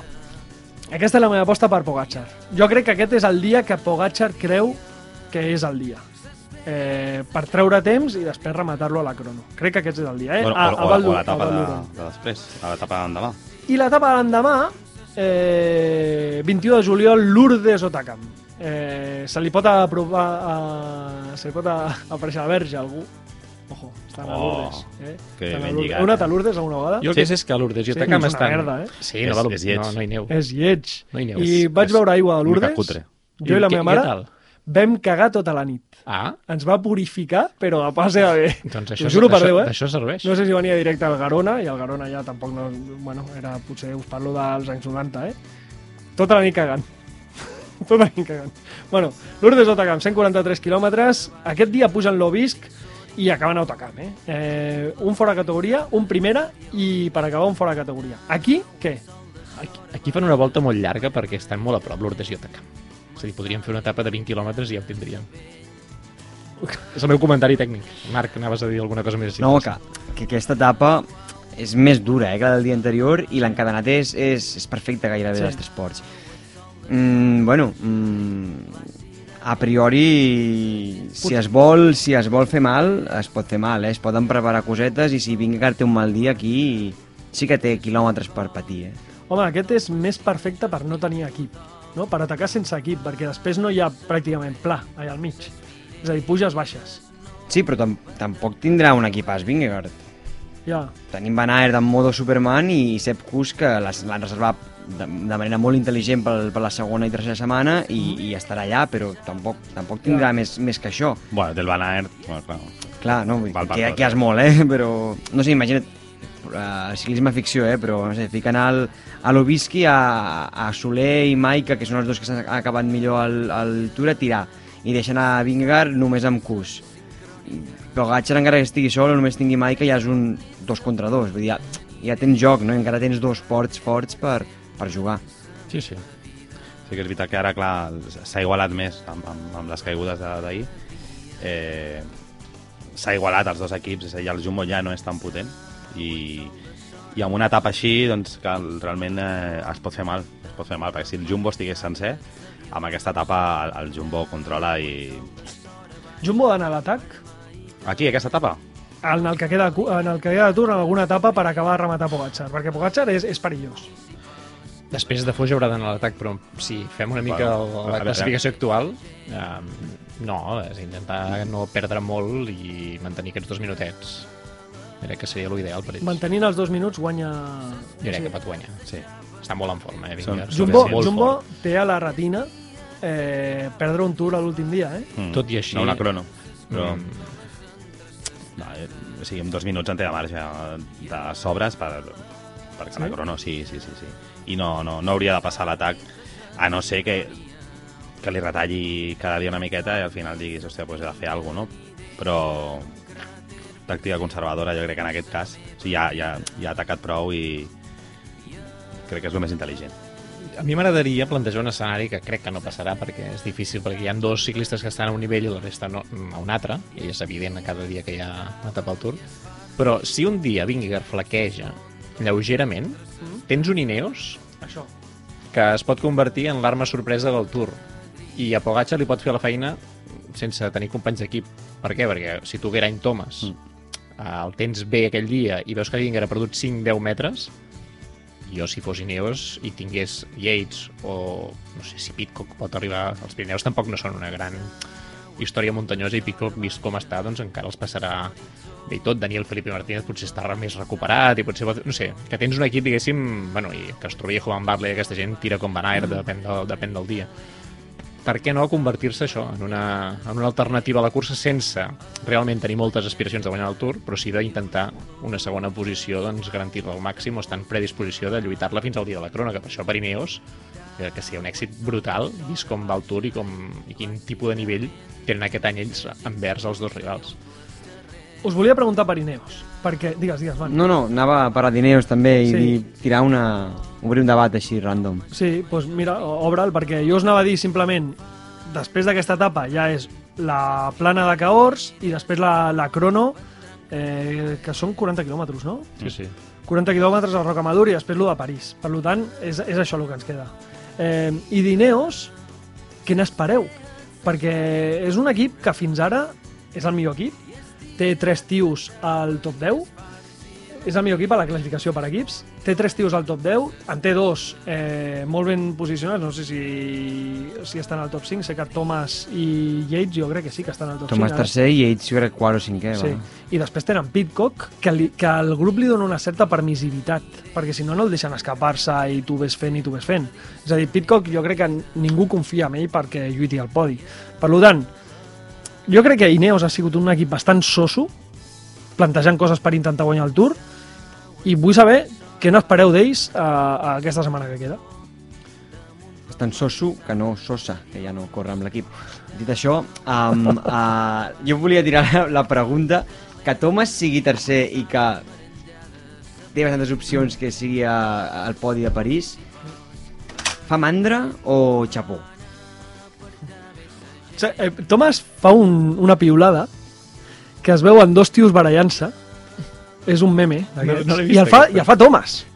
Aquesta és la meva aposta per Pogacar. Jo crec que aquest és el dia que Pogacar creu que és el dia. Eh, per treure temps i després rematar-lo a la crono. Crec que aquest és el dia, eh?
Bueno,
a, a Val
o a l'etapa de, de després, a l'etapa d'endemà.
I l'etapa de l'endemà, eh, 21 de juliol, Lourdes Otacam. Eh, se li pot aprovar a, se li pot a, aparèixer a la verge a algú. Ojo, estan a
Oh,
Lourdes. Eh?
que
Estan a
ben
Lourdes.
lligat, eh?
a Lourdes alguna vegada?
Jo el que sé és que a Lourdes i
Sí, és una
estan...
merda, eh?
Sí,
És-
no, val...
és lleig.
no, no hi neu.
És lleig.
No hi neu.
I
És-
vaig
és
veure aigua a
una
Lourdes,
cutre.
jo i la meva mare, vam cagar tota la nit.
Ah,
Ens va purificar, però a pas de bé.
doncs això,
juro per
això,
Déu, eh?
això serveix.
No sé si venia directe al Garona, i el Garona ja tampoc no... Bueno, era, potser us parlo dels anys 90, eh? Tota la nit cagant. [LAUGHS] la nit cagant. Bueno, Lourdes Otacam, 143 quilòmetres. Aquest dia pugen l'Obisc i acaben a Otacam, eh? eh? Un fora categoria, un primera i per acabar un fora categoria. Aquí, què?
Aquí, aquí fan una volta molt llarga perquè estan molt a prop Lourdes i Otacam. És a dir, podríem fer una etapa de 20 quilòmetres i ja ho tindríem. [LAUGHS] És el meu comentari tècnic. Marc, anaves a dir alguna cosa més?
No, que, que aquesta etapa és més dura eh, que la del dia anterior i l'encadenat és, és, és perfecte gairebé
Sí.
sí. dels tres ports. Mm, bueno, mm, a priori, si es, vol, si es vol fer mal, es pot fer mal, eh? es poden preparar cosetes i si Vingegaard té un mal dia aquí, sí que té quilòmetres per patir. Eh?
Home, aquest és més perfecte per no tenir equip, no? per atacar sense equip, perquè després no hi ha pràcticament pla allà al mig. És a dir, puges, baixes.
Sí, però tam tampoc tindrà un equipàs Vingegaard.
Ja,
Tenim Van Aert en modo Superman i Sepp Kuss que l'han reservat de, de manera molt intel·ligent per, per la segona i tercera setmana i, i estarà allà, però tampoc, tampoc tindrà
Ja.
més, més que això.
Bueno, del Van Aert, bueno, clar.
Clar, no, vull dir,
Val
que,
tot,
que és
eh?
molt, eh? [LAUGHS] Però, no sé, imagina't, uh, ciclisme ficció, eh? Però, no sé, fiquen al, a l'Obiski, a, a Soler i Maika, que són els dos que s'han acabat millor al, al Tour, a tirar. I deixen a Vingegaard només amb Kuss. Però Gatcher, encara que estigui sol, o només tingui Maika, ja és un dos contra dos. Vull dir, ja, ja tens joc, no? Encara tens dos ports forts per, per jugar.
Sí, sí.
Sí que és veritat que ara, clar, s'ha igualat més amb, amb, amb les caigudes de- d'ahir. Eh, s'ha igualat els dos equips, és a dir, el Jumbo ja no és tan potent i, i amb una etapa així, doncs, que realment eh, es pot fer mal, es pot fer mal, perquè si el Jumbo estigués sencer, amb aquesta etapa el, el Jumbo controla i...
Jumbo d'anar a l'atac,
Aquí, aquesta etapa?
en el que queda, en el que queda de Tour, en alguna etapa per acabar de rematar Pogacar, perquè Pogacar és, és perillós.
Després de Foix haurà d'anar a l'atac, però si fem una mica
Bueno,
el,
a
la
veure,
classificació actual, eh, No, és intentar no perdre molt i mantenir aquests dos minutets. Crec que seria l'ideal per ells.
Mantenint els dos minuts guanya...
Jo crec que pot guanyar.
Sí.
Està molt en forma, eh, Vinger.
Jumbo, Jumbo
fort.
té a la retina eh, perdre un tour a l'últim dia, eh?
Mm.
Tot i així-
No una crono. Però,
Mm.
no, eh, o sigui, amb dos minuts en té de marge de sobres per, per
Sí?
la crono, sí, sí, sí, sí. I no, no, no hauria de passar l'atac, a no ser que, que li retalli cada dia una miqueta i al final diguis, hòstia, doncs he de fer alguna cosa, no? Però tàctica conservadora, jo crec que en aquest cas o sigui, ja, ja, ja ha atacat prou i crec que és el més intel·ligent.
A mi m'agradaria plantejar un escenari que crec que no passarà perquè és difícil, perquè hi ha dos ciclistes que estan a un nivell i la resta no, a un altre, i és evident a cada dia que hi ha una etapa al Tour. Però si un dia Vingegaard flaqueja lleugerament, tens un Ineos
Això.
que es pot convertir en l'arma sorpresa del Tour. I a Pogacar li pot fer la feina sense tenir companys d'equip. Per què? Perquè si tu Geraint Thomas mm. el tens bé aquell dia i veus que Vingegaard ha perdut 5-10 metres, jo si fos Ineos i tingués Yates o no sé si Pitcock pot arribar els Pirineus tampoc no són una gran història muntanyosa i Pitcock vist com està doncs encara els passarà bé i tot, Daniel Felipe Martínez potser està més recuperat i potser, pot- no sé, que tens un equip diguéssim, bueno, i trobi Juan Barley aquesta gent tira com Van Aert, depèn, del, depèn del dia. Per què no convertir-se això en una, en una alternativa a la cursa sense realment tenir moltes aspiracions de guanyar el Tour, però sí d'intentar una segona posició, doncs garantir-la al màxim o estar en predisposició de lluitar-la fins al dia de la crona, que per això per Ineos que, que sigui un èxit brutal, vist com va el Tour i, com, i quin tipus de nivell tenen aquest any ells envers els dos rivals.
Us volia preguntar per Ineos, perquè... Digues, digues, Van.
No, no, anava a parlar d'Ineos també i
Sí.
dir, tirar una... obrir un debat així, random.
Sí, doncs mira, obre'l, perquè jo us anava a dir simplement, després d'aquesta etapa ja és la plana de Cahors i després la, la crono, eh, que són 40 quilòmetres, no?
Sí, sí.
40 quilòmetres a Rocamadur i després lo de París. Per tant, és, és això el que ens queda. Eh, I d'Ineos, què n'espereu? Perquè és un equip que fins ara és el millor equip, té tres tios al top 10, és el millor equip a la classificació per equips, té tres tios al top 10, en té dos eh, molt ben posicionats, no sé si, si estan al top 5, sé que Thomas i Yates jo crec que sí que estan al top
Tomàs
5. ara.
tercer i ells jo crec quart o cinquè.
Sí.
va.
I després tenen Pitcock, que, li, que el grup li dona una certa permissivitat, perquè si no, no el deixen escapar-se i tu ves fent i tu ves fent. És a dir, Pitcock jo crec que ningú confia en ell perquè lluiti al podi. Per tant, jo crec que Ineos ha sigut un equip bastant soso, plantejant coses per intentar guanyar el Tour, i vull saber què n'espereu d'ells a, a aquesta setmana que queda.
És tan soso que no sosa, que ja no corre amb l'equip. Dit això, um, uh, [LAUGHS] jo volia tirar la, pregunta que Thomas sigui tercer i que té bastantes opcions que sigui a, al podi de París fa mandra o xapó?
Eh, Thomas fa un, una piulada que es veuen dos tios barallant-se és un meme.
No- no l'he
i
vist,
el fa, i el fa Thomas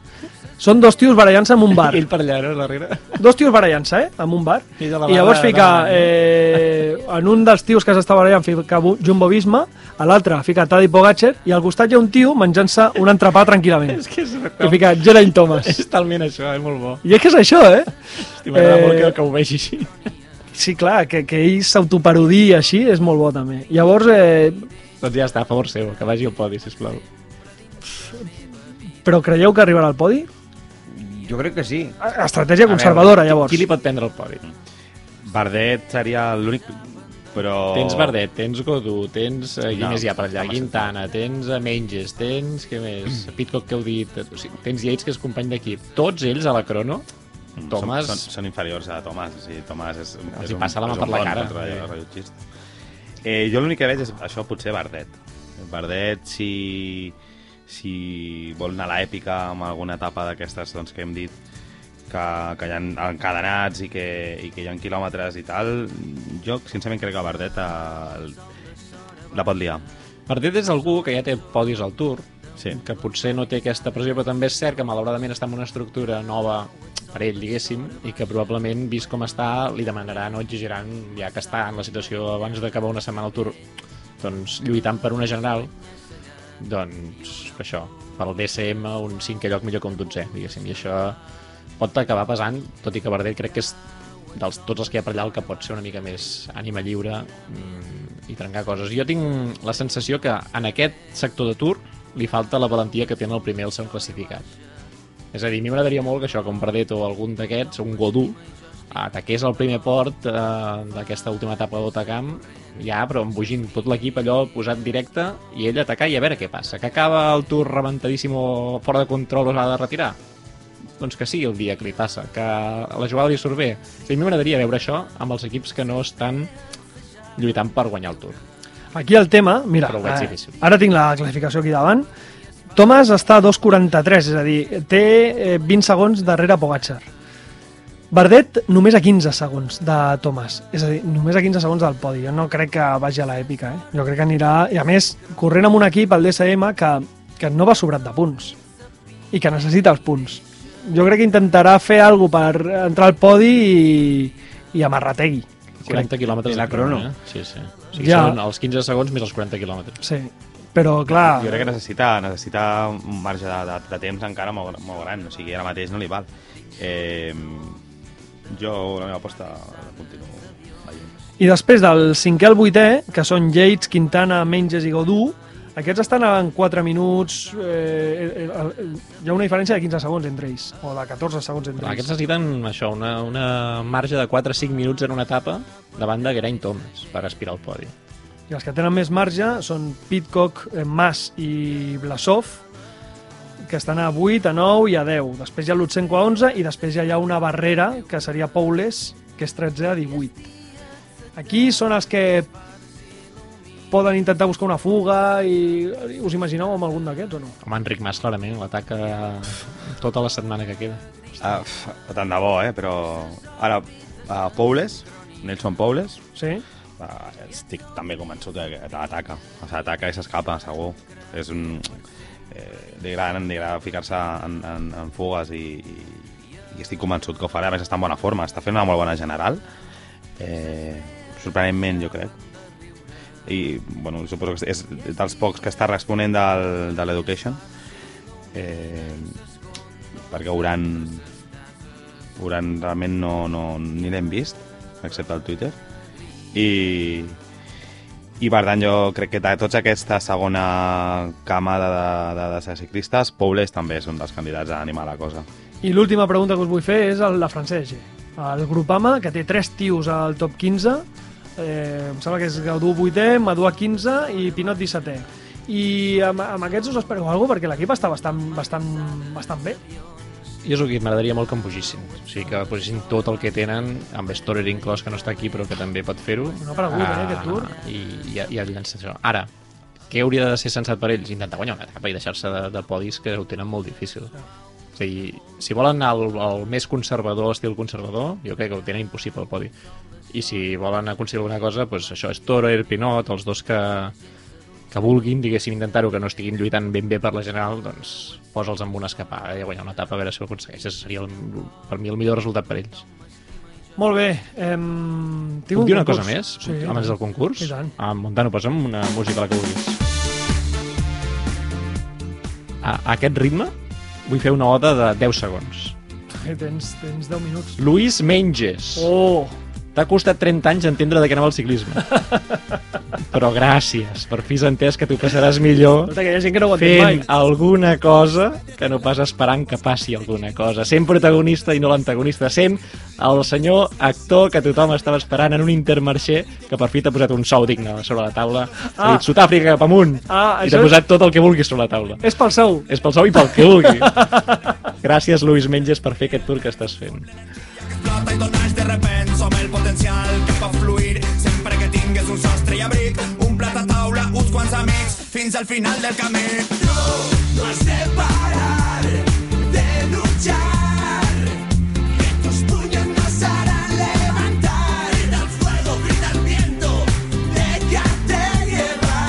són dos tios barallant-se en un bar
Ell per allà, no, darrere.
dos tios barallant-se, eh? En un bar.
La
I llavors fica... Eh, en un dels tios que s'està barallant fica Jumbo Visma, a l'altre fica Tadej Pogacar i al costat hi ha un tio menjant-se un entrepà tranquil·lament. [LAUGHS]
És que és,
Que fica Geraint Thomas.
és talment això, és molt bo.
I és que és això, eh?
Hosti, M'agrada
Eh,
molt que, que ho vegi així.
Sí, clar, que, que ell s'autoparodi així és molt bo també. Llavors, eh,
Doncs ja està, a favor seu, que vagi al podi, sisplau.
Però creieu que arribarà al podi?
Jo crec que sí.
Estratègia
A veure,
conservadora,
qui-
llavors.
Qui li pot prendre el podi?
Bardet seria l'únic... Però...
Tens Bardet, tens Godú, tens qui
No,
més hi ha per allà,
home,
Quintana, tens uh, Menges, tens, què més, Pitcock que heu dit, o sigui, tens Yates que és company d'equip. Tots ells a la crono,
Mm,
Thomas-
Són, són, són inferiors a Tomàs. O sigui, Tomàs és,
Els
és
hi passa la mà per la
bon
cara.
rellotgista. Eh, jo l'únic que veig és això, potser Bardet. Bardet, si, si vol anar a l'èpica amb alguna etapa d'aquestes doncs, que hem dit que, que hi ha encadenats i que, i que hi ha quilòmetres i tal, jo sincerament crec que Bardet eh, la pot liar.
Bardet és algú que ja té podis al Tour,
Sí.
que potser no té aquesta pressió, però també és cert que malauradament està en una estructura nova per ell, diguéssim, i que probablement, vist com està, li demanaran o exigiran, ja que està en la situació abans d'acabar una setmana al Tour, doncs lluitant per una general, doncs això, pel DSM un cinquè lloc millor que un dotzè, diguéssim, i això pot acabar pesant, tot i que Bardet crec que és dels tots els que hi ha per allà el que pot ser una mica més ànima lliure mm, i trencar coses. Jo tinc la sensació que en aquest sector de Tour li falta la valentia que tenen el primer i el segon classificat. És a dir, a mi m'agradaria molt que això, com Verdet o algun d'aquests, un Godú, ataqués el primer port eh, d'aquesta última etapa d'Otacamp, ja, però embogint tot l'equip allò posat directe i ell atacar i a veure què passa. Que acaba el Tour rebentadíssim o fora de control o s'ha de retirar? Doncs que sigui el dia que li passa, que la jugada li surt bé. O sigui, a mi m'agradaria veure això amb els equips que no estan lluitant per guanyar el Tour.
Aquí el tema, mira,
veig
eh, ara tinc la classificació aquí davant. Thomas està a 2.43, és a dir, té eh, 20 segons darrere Pogacar. Bardet només a 15 segons de Thomas, és a dir, només a 15 segons del podi. Jo no crec que vagi a l'èpica, eh? Jo crec que anirà... I a més, corrent amb un equip, el DSM, que, que no va sobrat de punts i que necessita els punts. Jo crec que intentarà fer alguna per entrar al podi i, i amarrategui.
40 quilòmetres
la
de crono,
crono.
eh? Sí, sí. O sigui,
Ja.
són els 15 segons més els 40 quilòmetres.
Sí, però clar...
Jo crec que necessita, necessita un marge de, de, de temps encara molt, molt gran, o sigui, ara mateix no li val. Eh, jo la meva aposta la continuo veient.
I després del cinquè al vuitè, que són Yates, Quintana, Menges i Godú, aquests estan en 4 minuts... Eh, eh, eh, hi ha una diferència de 15 segons entre ells, o de 14 segons entre
Clar, aquests
ells.
necessiten això, una, una marge de 4-5 minuts en una etapa davant de Geraint Thomas per aspirar al podi.
I els que tenen més marge són Pitcock, eh, Mas i Blasov, que estan a 8, a 9 i a 10. Després hi ha Lutsenko a 11 i després ja hi ha una barrera, que seria Poules, que és 13 a 18. Aquí són els que poden intentar buscar una fuga i us imagineu amb algun d'aquests o no?
Home, Enric Mas, clarament, l'ataca tota la setmana que queda.
Ah, tant de bo, eh? Però ara, uh, Poules, Nelson Poules,
Sí?
uh, estic també convençut que que ataca. O sigui, ataca i s'escapa, segur. És un... Eh, li agrada, li agrada ficar-se en, en, en fugues i, i, i estic convençut que ho farà. A més, està en bona forma, està fent una molt bona general. Eh, sorprenentment, jo crec. I, bueno, suposo que és dels pocs que està responent del, de l'Education. Eh, perquè Uran, Uran realment no, no, ni l'hem vist, excepte al Twitter. I, i per tant jo crec que de tots aquesta segona camada de, de, de, de ciclistes, Poules també és un dels candidats a animar la cosa.
I l'última pregunta que us vull fer és el, la francès G. El Grupama, que té tres tios al top 15, eh, em sembla que és Gaudú 8è, Madua 15 i Pinot 17è. I amb, amb aquests us espereu alguna cosa perquè l'equip està bastant, bastant, bastant bé.
I és el que m'agradaria molt que em pugissin. O sigui, que posessin tot el que tenen, amb Storer inclòs, que no està aquí, però que també pot fer-ho.
No ha aparegut, eh, aquest Tour.
I, i, i el llança això. Ara, què hauria de ser sensat per ells? Intentar guanyar una etapa i deixar-se de, de podis que ho tenen molt difícil. O sigui, si volen anar al, al més conservador, estil conservador, jo crec que ho tenen impossible el podi. I si volen aconseguir alguna cosa, doncs això és Storer, Pinot, els dos que, que vulguin, diguéssim, intentar-ho, que no estiguin lluitant ben bé per la general, doncs posa'ls amb una escapada i guanyar una etapa a veure si ho aconsegueixes. Seria, el, per mi, el millor resultat per ells.
Molt bé. Em... Tinc
Puc
un
dir una
concurs.
cosa més?
Sí,
abans del concurs?
I tant.
Ah, Montano, posa'm una música la que vulguis. A, a aquest ritme vull fer una oda de 10 segons.
Tens, tens 10 minuts.
Luis Menges.
Oh!
T'ha costat 30 anys entendre de què anava el ciclisme. [LAUGHS] Però gràcies, per fi has entès que t'ho passaràs millor
Escolta, que hi ha gent que no ho entén mai.
fent alguna cosa que no pas esperant que passi alguna cosa. Sent protagonista i no l'antagonista. Sent el senyor actor que tothom estava esperant en un intermarché que per fi t'ha posat un sou digne sobre la taula. Ah. Ha dit Sud-àfrica cap amunt.
Ah,
I t'ha
és-
posat tot el que vulguis sobre la taula.
És pel sou.
És pel sou i pel que vulgui. [LAUGHS] Gràcies, Luis Menges, per fer aquest tour que estàs fent.
Explota i tot naix de repent. Som el potencial que pot fluir sempre que tingues un sostre i abric, un plat a taula, uns quants amics, fins al final del camí. No, has de parar de luchar, que tus puños nos harán levantar. Grita el fuego, grita el viento, déjate llevar.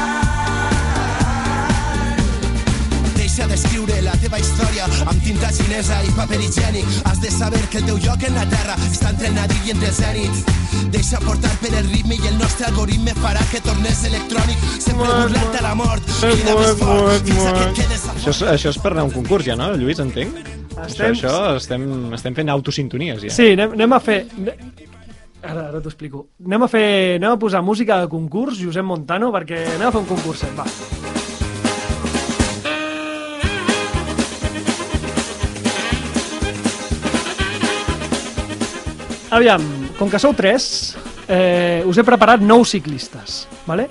Deixa d'escriure la teva història tinta xinesa i paper higiènic. Has de saber que el teu lloc en la terra està entre el nadir i entre el zènit. Deixa portar per el ritme i el nostre algoritme farà que tornes electrònic. Sempre burlant-te a la mort. Crida més fort fins a que et quedes a
Això és, això és per anar a un concurs ja, no, Lluís, entenc?
Estem-
Això, això estem, estem fent autosintonies ja.
Sí, anem, anem a fer... Ara, ara t'ho explico. Anem a, fer, anem a posar música de concurs, Josep Montano, perquè anem a fer un concurset, va. Aviam, com que sou tres, eh, us he preparat nou ciclistes, vale?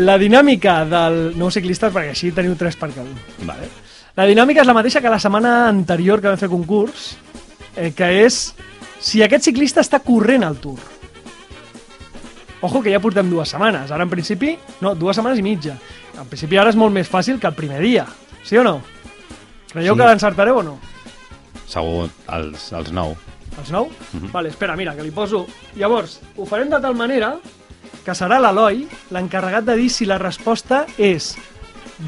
La dinàmica del... Nou ciclistes, perquè així teniu tres per cada un.
Vale.
La dinàmica és la mateixa que la setmana anterior que vam fer concurs, eh, que és si aquest ciclista està corrent al Tour. Ojo que ja portem dues setmanes. Ara, en principi, no, dues setmanes i mitja. En principi, ara és molt més fàcil que el primer dia. Sí o no? Creieu
Sí.
que l'encertareu o no?
Segur, els, els nou.
Els nou? Vale, espera, mira, que li poso... Llavors, ho farem de tal manera que serà l'Eloi l'encarregat de dir si la resposta és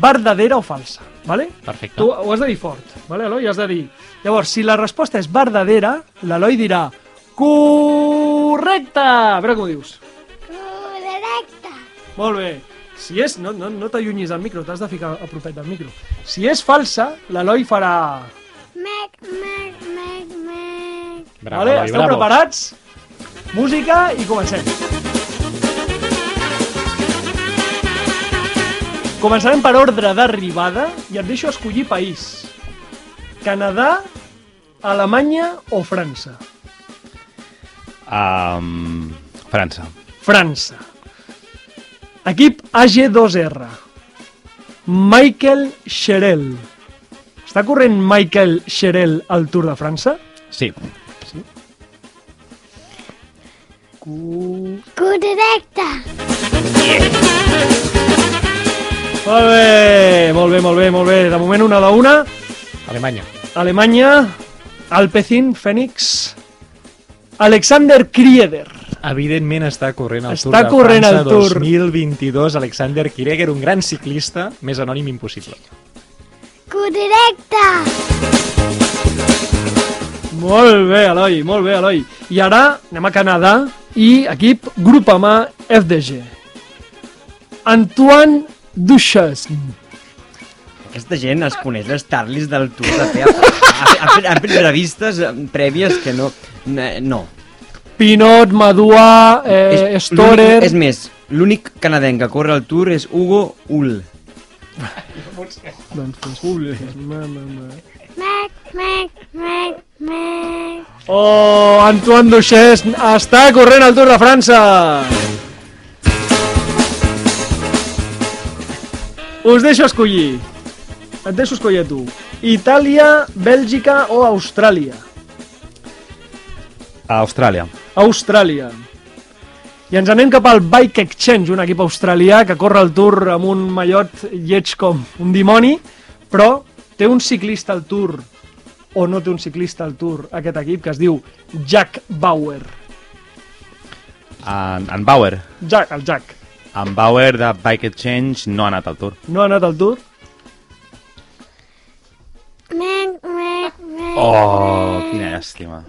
verdadera o falsa, vale?
Perfecte.
Tu ho has de dir fort, vale, Eloi? Has de dir... Llavors, si la resposta és verdadera, l'Eloi dirà correcte! A veure com ho dius.
Correcte.
Molt bé. Si és... No, no, no t'allunyis del micro, t'has de ficar a propet del micro. Si és falsa, l'Eloi farà...
Mec, mec, mec, mec.
Bravo,
vale?
Eloi,
Esteu
bravo.
preparats? Música i comencem. Començarem per ordre d'arribada i et deixo escollir país. Canadà, Alemanya o França?
Um, França.
França. Equip AG2R. Michael Cherel. Està corrent Michael Cherel al Tour de França?
Sí.
Correcte.
Molt bé, molt bé, molt bé, molt bé. De moment una d'una.
Alemanya.
Alemanya, Alpecin, Fènix, Alexander Krieder.
Evidentment està corrent el
Està
Tour de
corrent
França
el Tour.
2022. Alexander Kireger, un gran ciclista, més anònim impossible.
Correcte.
Molt bé, Eloi, molt bé, Eloi. I ara anem a Canadà i equip Groupama FDG. Antoine Duchesne.
Aquesta gent es coneix les Tarlis del Tour de fer... Ha fet revistes eh, prèvies que no... No.
Pinot, Madua, eh,
És
Storer...
És més, l'únic canadenc que corre al Tour és Hugo Hull.
Doncs, pues, ui, ma, ma, Oh, Antoine Duchesne està corrent al Tour de França. Us deixo escollir. Et deixo escollir a tu. Itàlia, Bèlgica o Austràlia?
A Austràlia.
Austràlia. I ens anem cap al Bike Exchange, un equip australià que corre el Tour amb un mallot lleig com un dimoni, però té un ciclista al Tour o no té un ciclista al Tour aquest equip que es diu Jack Bauer.
En, en Bauer.
Jack, el Jack.
En Bauer de Bike Exchange no ha anat al Tour.
No ha anat al Tour?
Oh, quina llàstima.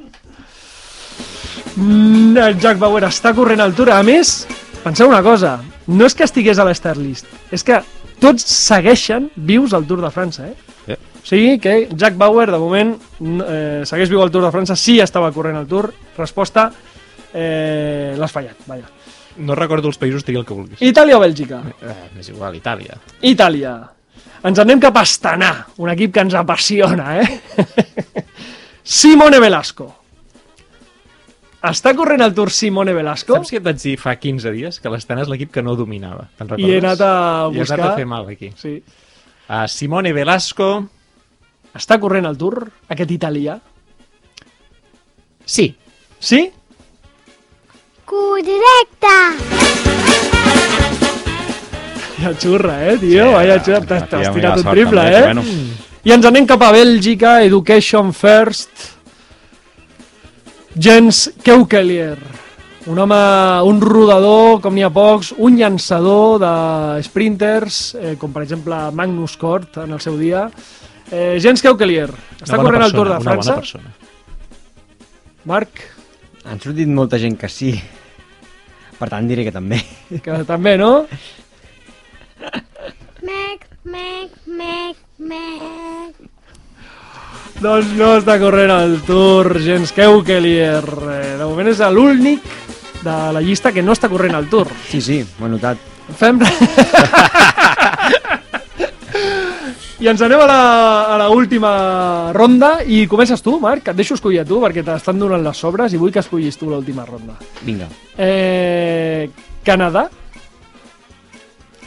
Mm, el Jack Bauer està corrent al Tour. A més, penseu una cosa, no és que estigués a l'Star List, és que tots segueixen vius al Tour de França, eh?
Sí.
O sigui que Jack Bauer, de moment, eh, segueix viu al Tour de França, sí estava corrent al Tour. Resposta, eh, l'has fallat, vaja.
No recordo els països, tria el que vulguis.
Itàlia o Bèlgica?
Eh, és igual, Itàlia.
Itàlia. Ens anem cap a Astana, un equip que ens apassiona, eh? [LAUGHS] Simone Velasco. Està corrent el Tour Simone Velasco?
Saps què et vaig dir fa 15 dies? Que l'Estana és l'equip que no dominava. Te'n recordes?
I he anat a
I has
buscar...
anat a fer mal aquí.
Sí.
Uh, Simone Velasco...
Està corrent el Tour, aquest italià?
Sí.
Sí?
Correcte.
Ja xurra, eh, tio?
Sí,
Vaya xurra, t'has tirat un triple,
també,
eh?
bueno.
I ens anem cap a Bèlgica, Education First. Jens Keukelier. Un home, un rodador, com n'hi ha pocs, un llançador de sprinters, eh, com per exemple Magnus Cort en el seu dia. Eh, Jens Keukelier. Està corrent al Tour de
persona, una
França.
bona persona.
Marc,
Han sortit molta gent que sí. Per tant, diré que també.
que també, no?
Mec, mec, mec, mec.
Doncs no està corrent el Tour Jens Keukelier. Eh, de moment és l'únic de la llista que no està corrent al Tour.
Sí, sí, ho he notat.
Fem... [LAUGHS] I ens anem a la, a la última ronda i comences tu, Marc, et deixo escollir a tu perquè t'estan donant les sobres i vull que escollis tu l'última ronda.
Vinga.
Eh, Canadà,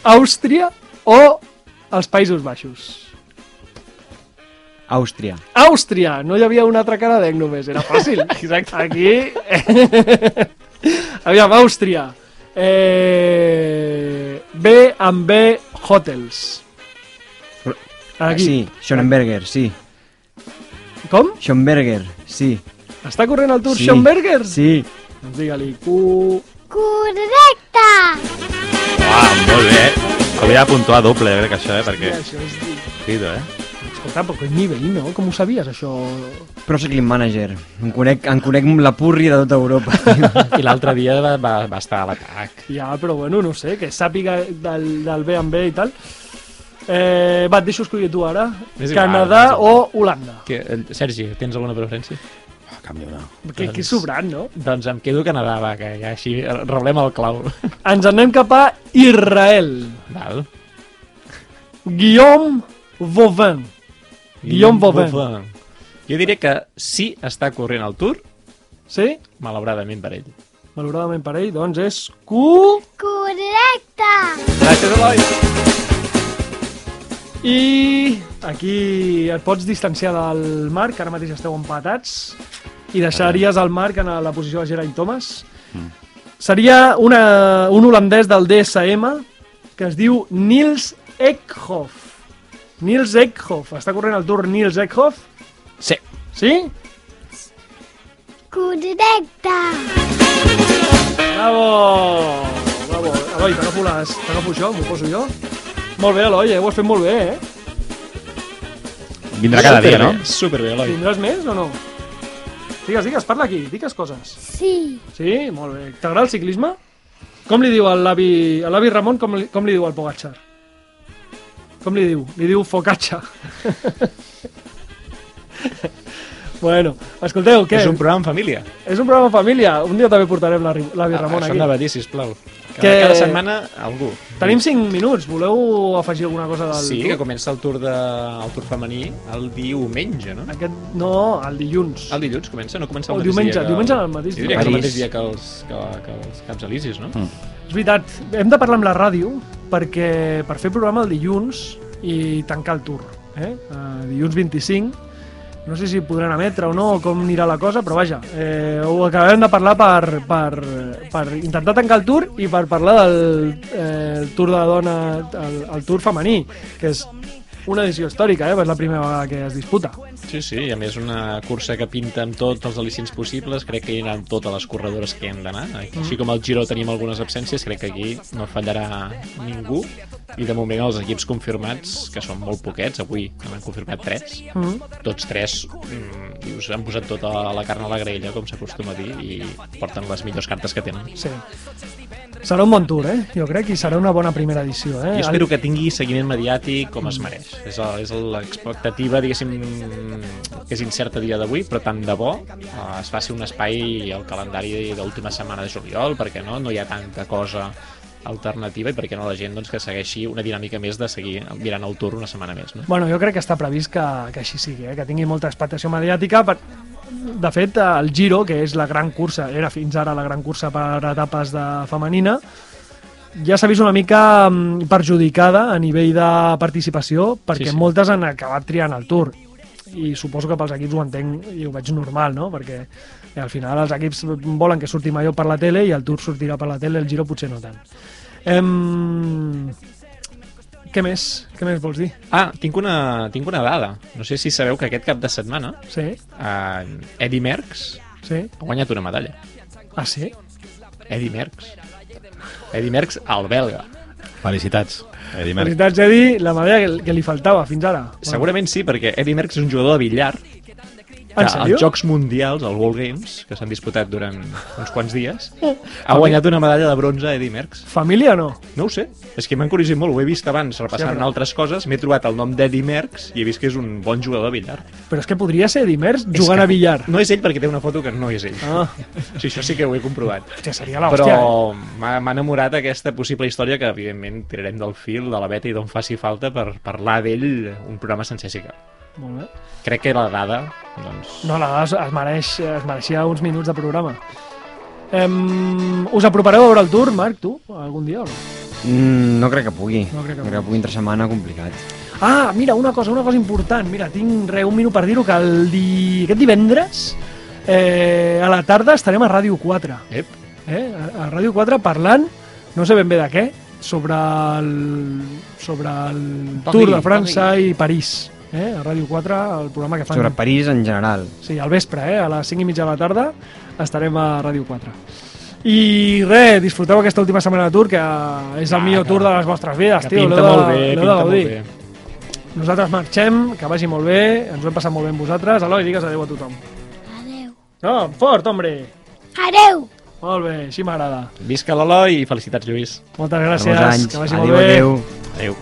Àustria o els Països Baixos?
Àustria.
Àustria! No hi havia una altra canadenc només, era fàcil. [LAUGHS]
Exacte.
Aquí... [LAUGHS] Aviam, Àustria. Eh... B amb B Hotels. Aquí.
Sí, Schonenberger, sí.
Com?
Schonberger, sí.
Està corrent el Tour
Sí.
Schomberger?
Sí.
Doncs digue-li Q...
Correcte!
Ah, molt bé. Hauria de puntuar doble, crec, això, eh? Perquè...
Això és...
Cuido, eh?
Escolta, però que nivell, no? Com ho sabies, això?
Pro Cycling Manager. Em conec, em conec la purri de tota Europa.
I l'altre dia va, va, va estar a l'atac.
Ja, però bueno, no sé, que sàpiga del, del B amb B i tal. Eh, va, et deixo escollir tu ara.
És igual,
Canadà
és igual.
o Holanda?
Que, eh, Sergi, tens alguna preferència?
Ah, canvio una.
Que, que sobrant, no?
Doncs em quedo a Canadà, va, que ja així reblem el clau.
Ens anem cap a Israel.
Val.
Guillaume Vauvin. Guillaume Vauvin.
Jo diré que sí està corrent el Tour,
Sí?
malauradament per ell.
Malauradament per ell, doncs és Q...
Correcte!
Gràcies, Eloi.
I aquí et pots distanciar del Marc, ara mateix esteu empatats, i deixaries el Marc en la posició de Geraint Thomas. Seria una, un holandès del DSM que es diu Niels Eckhoff. Niels Eckhoff. Està corrent el Tour Niels Eckhoff?
Sí.
Sí?
Correcte!
Bravo! Bravo. Eloi, t'agafo, les... t'agafo això, m'ho poso jo. Molt bé, Eloi, eh? ho has fet molt bé, eh?
Vindrà cada dia, no?
Superbé, Eloi.
Tindràs més o no? Digues, digues, parla aquí, digues coses.
Sí!
Sí? Molt bé. T'agrada el ciclisme? Com li diu a l'avi a l'avi Ramon, com li, com li diu al Pogacar? Com li diu? Li diu focaccia. [LAUGHS] bueno, escolteu, què?
És un programa en família.
És un programa en família. Un dia també portarem l'avi l'avi Ramon
Això
aquí.
anava a dir, sisplau. Cada,
Que-
cada setmana algú.
Tenim 5 minuts. Voleu afegir alguna cosa del
Sí,
Tour?
que comença el tour, de, el tour femení el diumenge, no?
Aquest, no, el dilluns.
El dilluns comença, no comença el mateix
diumenge,
dia
diumenge el mateix
Jo
dia.
diria que el mateix dia que els, que, que els Camps Elisis, no? Mm.
És veritat, hem de parlar amb la ràdio perquè per fer programa el dilluns i tancar el tour. Eh? Uh, dilluns 25, no sé si podran emetre o no, o com anirà la cosa, però vaja, eh, ho acabem de parlar per, per, per intentar tancar el tour i per parlar del eh, el tour de la dona, el, el tour femení, que és una edició històrica, eh? és la primera vegada que es disputa.
Sí, sí, i a més una cursa que pinta amb tots els al·licins possibles, crec que hi aniran totes les corredores que han d'anar. Així com al Giro tenim algunes absències, crec que aquí no fallarà ningú. I de moment els equips confirmats, que són molt poquets, avui n'han confirmat tres,
Mm.
tots tres mm, dius, han posat tota la carn a la graella, com s'acostuma a dir, i porten les millors cartes que tenen.
Sí. Serà un bon tour, eh? Jo crec, i serà una bona primera edició, eh?
Jo espero que tingui seguiment mediàtic com es mereix. És, el- és l'expectativa, diguéssim, que és incerta dia d'avui, però tant de bo eh, es faci un espai al calendari d'última setmana de juliol, perquè no, no hi ha tanta cosa alternativa i perquè no la gent doncs, que segueixi una dinàmica més de seguir mirant el tour una setmana més. No?
Bueno, jo crec que està previst que, que així sigui, eh? que tingui molta expectació mediàtica. Per... De fet, el Giro, que és la gran cursa, era fins ara la gran cursa per etapes de femenina, ja s'ha vist una mica mm, perjudicada a nivell de participació perquè
Sí,
sí, moltes han acabat triant el Tour i suposo que pels equips ho entenc i ho veig normal, no? Perquè eh, al final els equips volen que surti major per la tele i el Tour sortirà per la tele, el Giro potser no tant. Em... Què més? Què més vols dir?
Ah, tinc una, tinc una dada. No sé si sabeu que aquest cap de setmana
Sí?
eh, Eddie Merckx
Sí?
ha guanyat una medalla.
Ah, sí?
Eddie Merckx. Eddie Merckx, el belga.
Felicitats, Eddie Merckx.
Felicitats, Edi, la medalla que, que li faltava fins ara.
Segurament sí, perquè Eddie Merckx és un jugador de billar que als Jocs Mundials, els World Games, que s'han disputat durant uns quants dies, [LAUGHS] ha guanyat una medalla de bronze Eddie Merckx.
Família o no?
No ho sé, és que m'ha encuriosat molt, ho he vist abans repassant
però-
altres coses, m'he trobat el nom d'Eddie Merckx i he vist que és un bon jugador de billar.
Però és que podria ser Dimers
És
jugant
que
a billar.
No és ell perquè té una foto que no és ell.
Ah,
Sí, això sí que ho he comprovat.
hòstia, seria l'hòstia. eh?
Però m'ha m'ha enamorat aquesta possible història que, evidentment, tirarem del fil de la beta i d'on faci falta per parlar d'ell un programa sencer sí que.
Molt bé.
Crec que la dada, doncs...
No, la dada es, es, mereix, es mereixia uns minuts de programa. Em, us apropareu a veure el tour, Marc, tu, algun dia o no?
Mm, no crec que pugui.
No crec que
crec que pugui entre setmana complicat.
Ah, mira, una cosa, una cosa important. Mira, tinc re, un minut per dir-ho, que el di... aquest divendres eh, a la tarda estarem a Ràdio 4.
Ep.
Eh? A, a Ràdio 4 parlant, no sé ben bé de què, sobre el, sobre el Tour de França i París. Eh? A Ràdio 4, el programa que fan...
Sobre París en general.
Sí, al vespre, eh? a les 5 i mitja de la tarda, estarem a Ràdio 4. I res, disfruteu aquesta última setmana de tour, que és el
Ah,
millor
que-
tour de les vostres vides,
Que
tio.
pinta
de-
molt bé,
l'heu de
pinta molt bé.
Nosaltres marxem, que vagi molt bé, ens ho hem passat molt bé amb vosaltres. Eloi, digues adeu a tothom.
Adeu.
No, fort, hombre!
Adeu.
Molt bé, així m'agrada.
Visca l'Eloi i felicitats, Lluís.
Moltes gràcies, que vagi
Adéu,
molt bé.
adéu.
Adéu.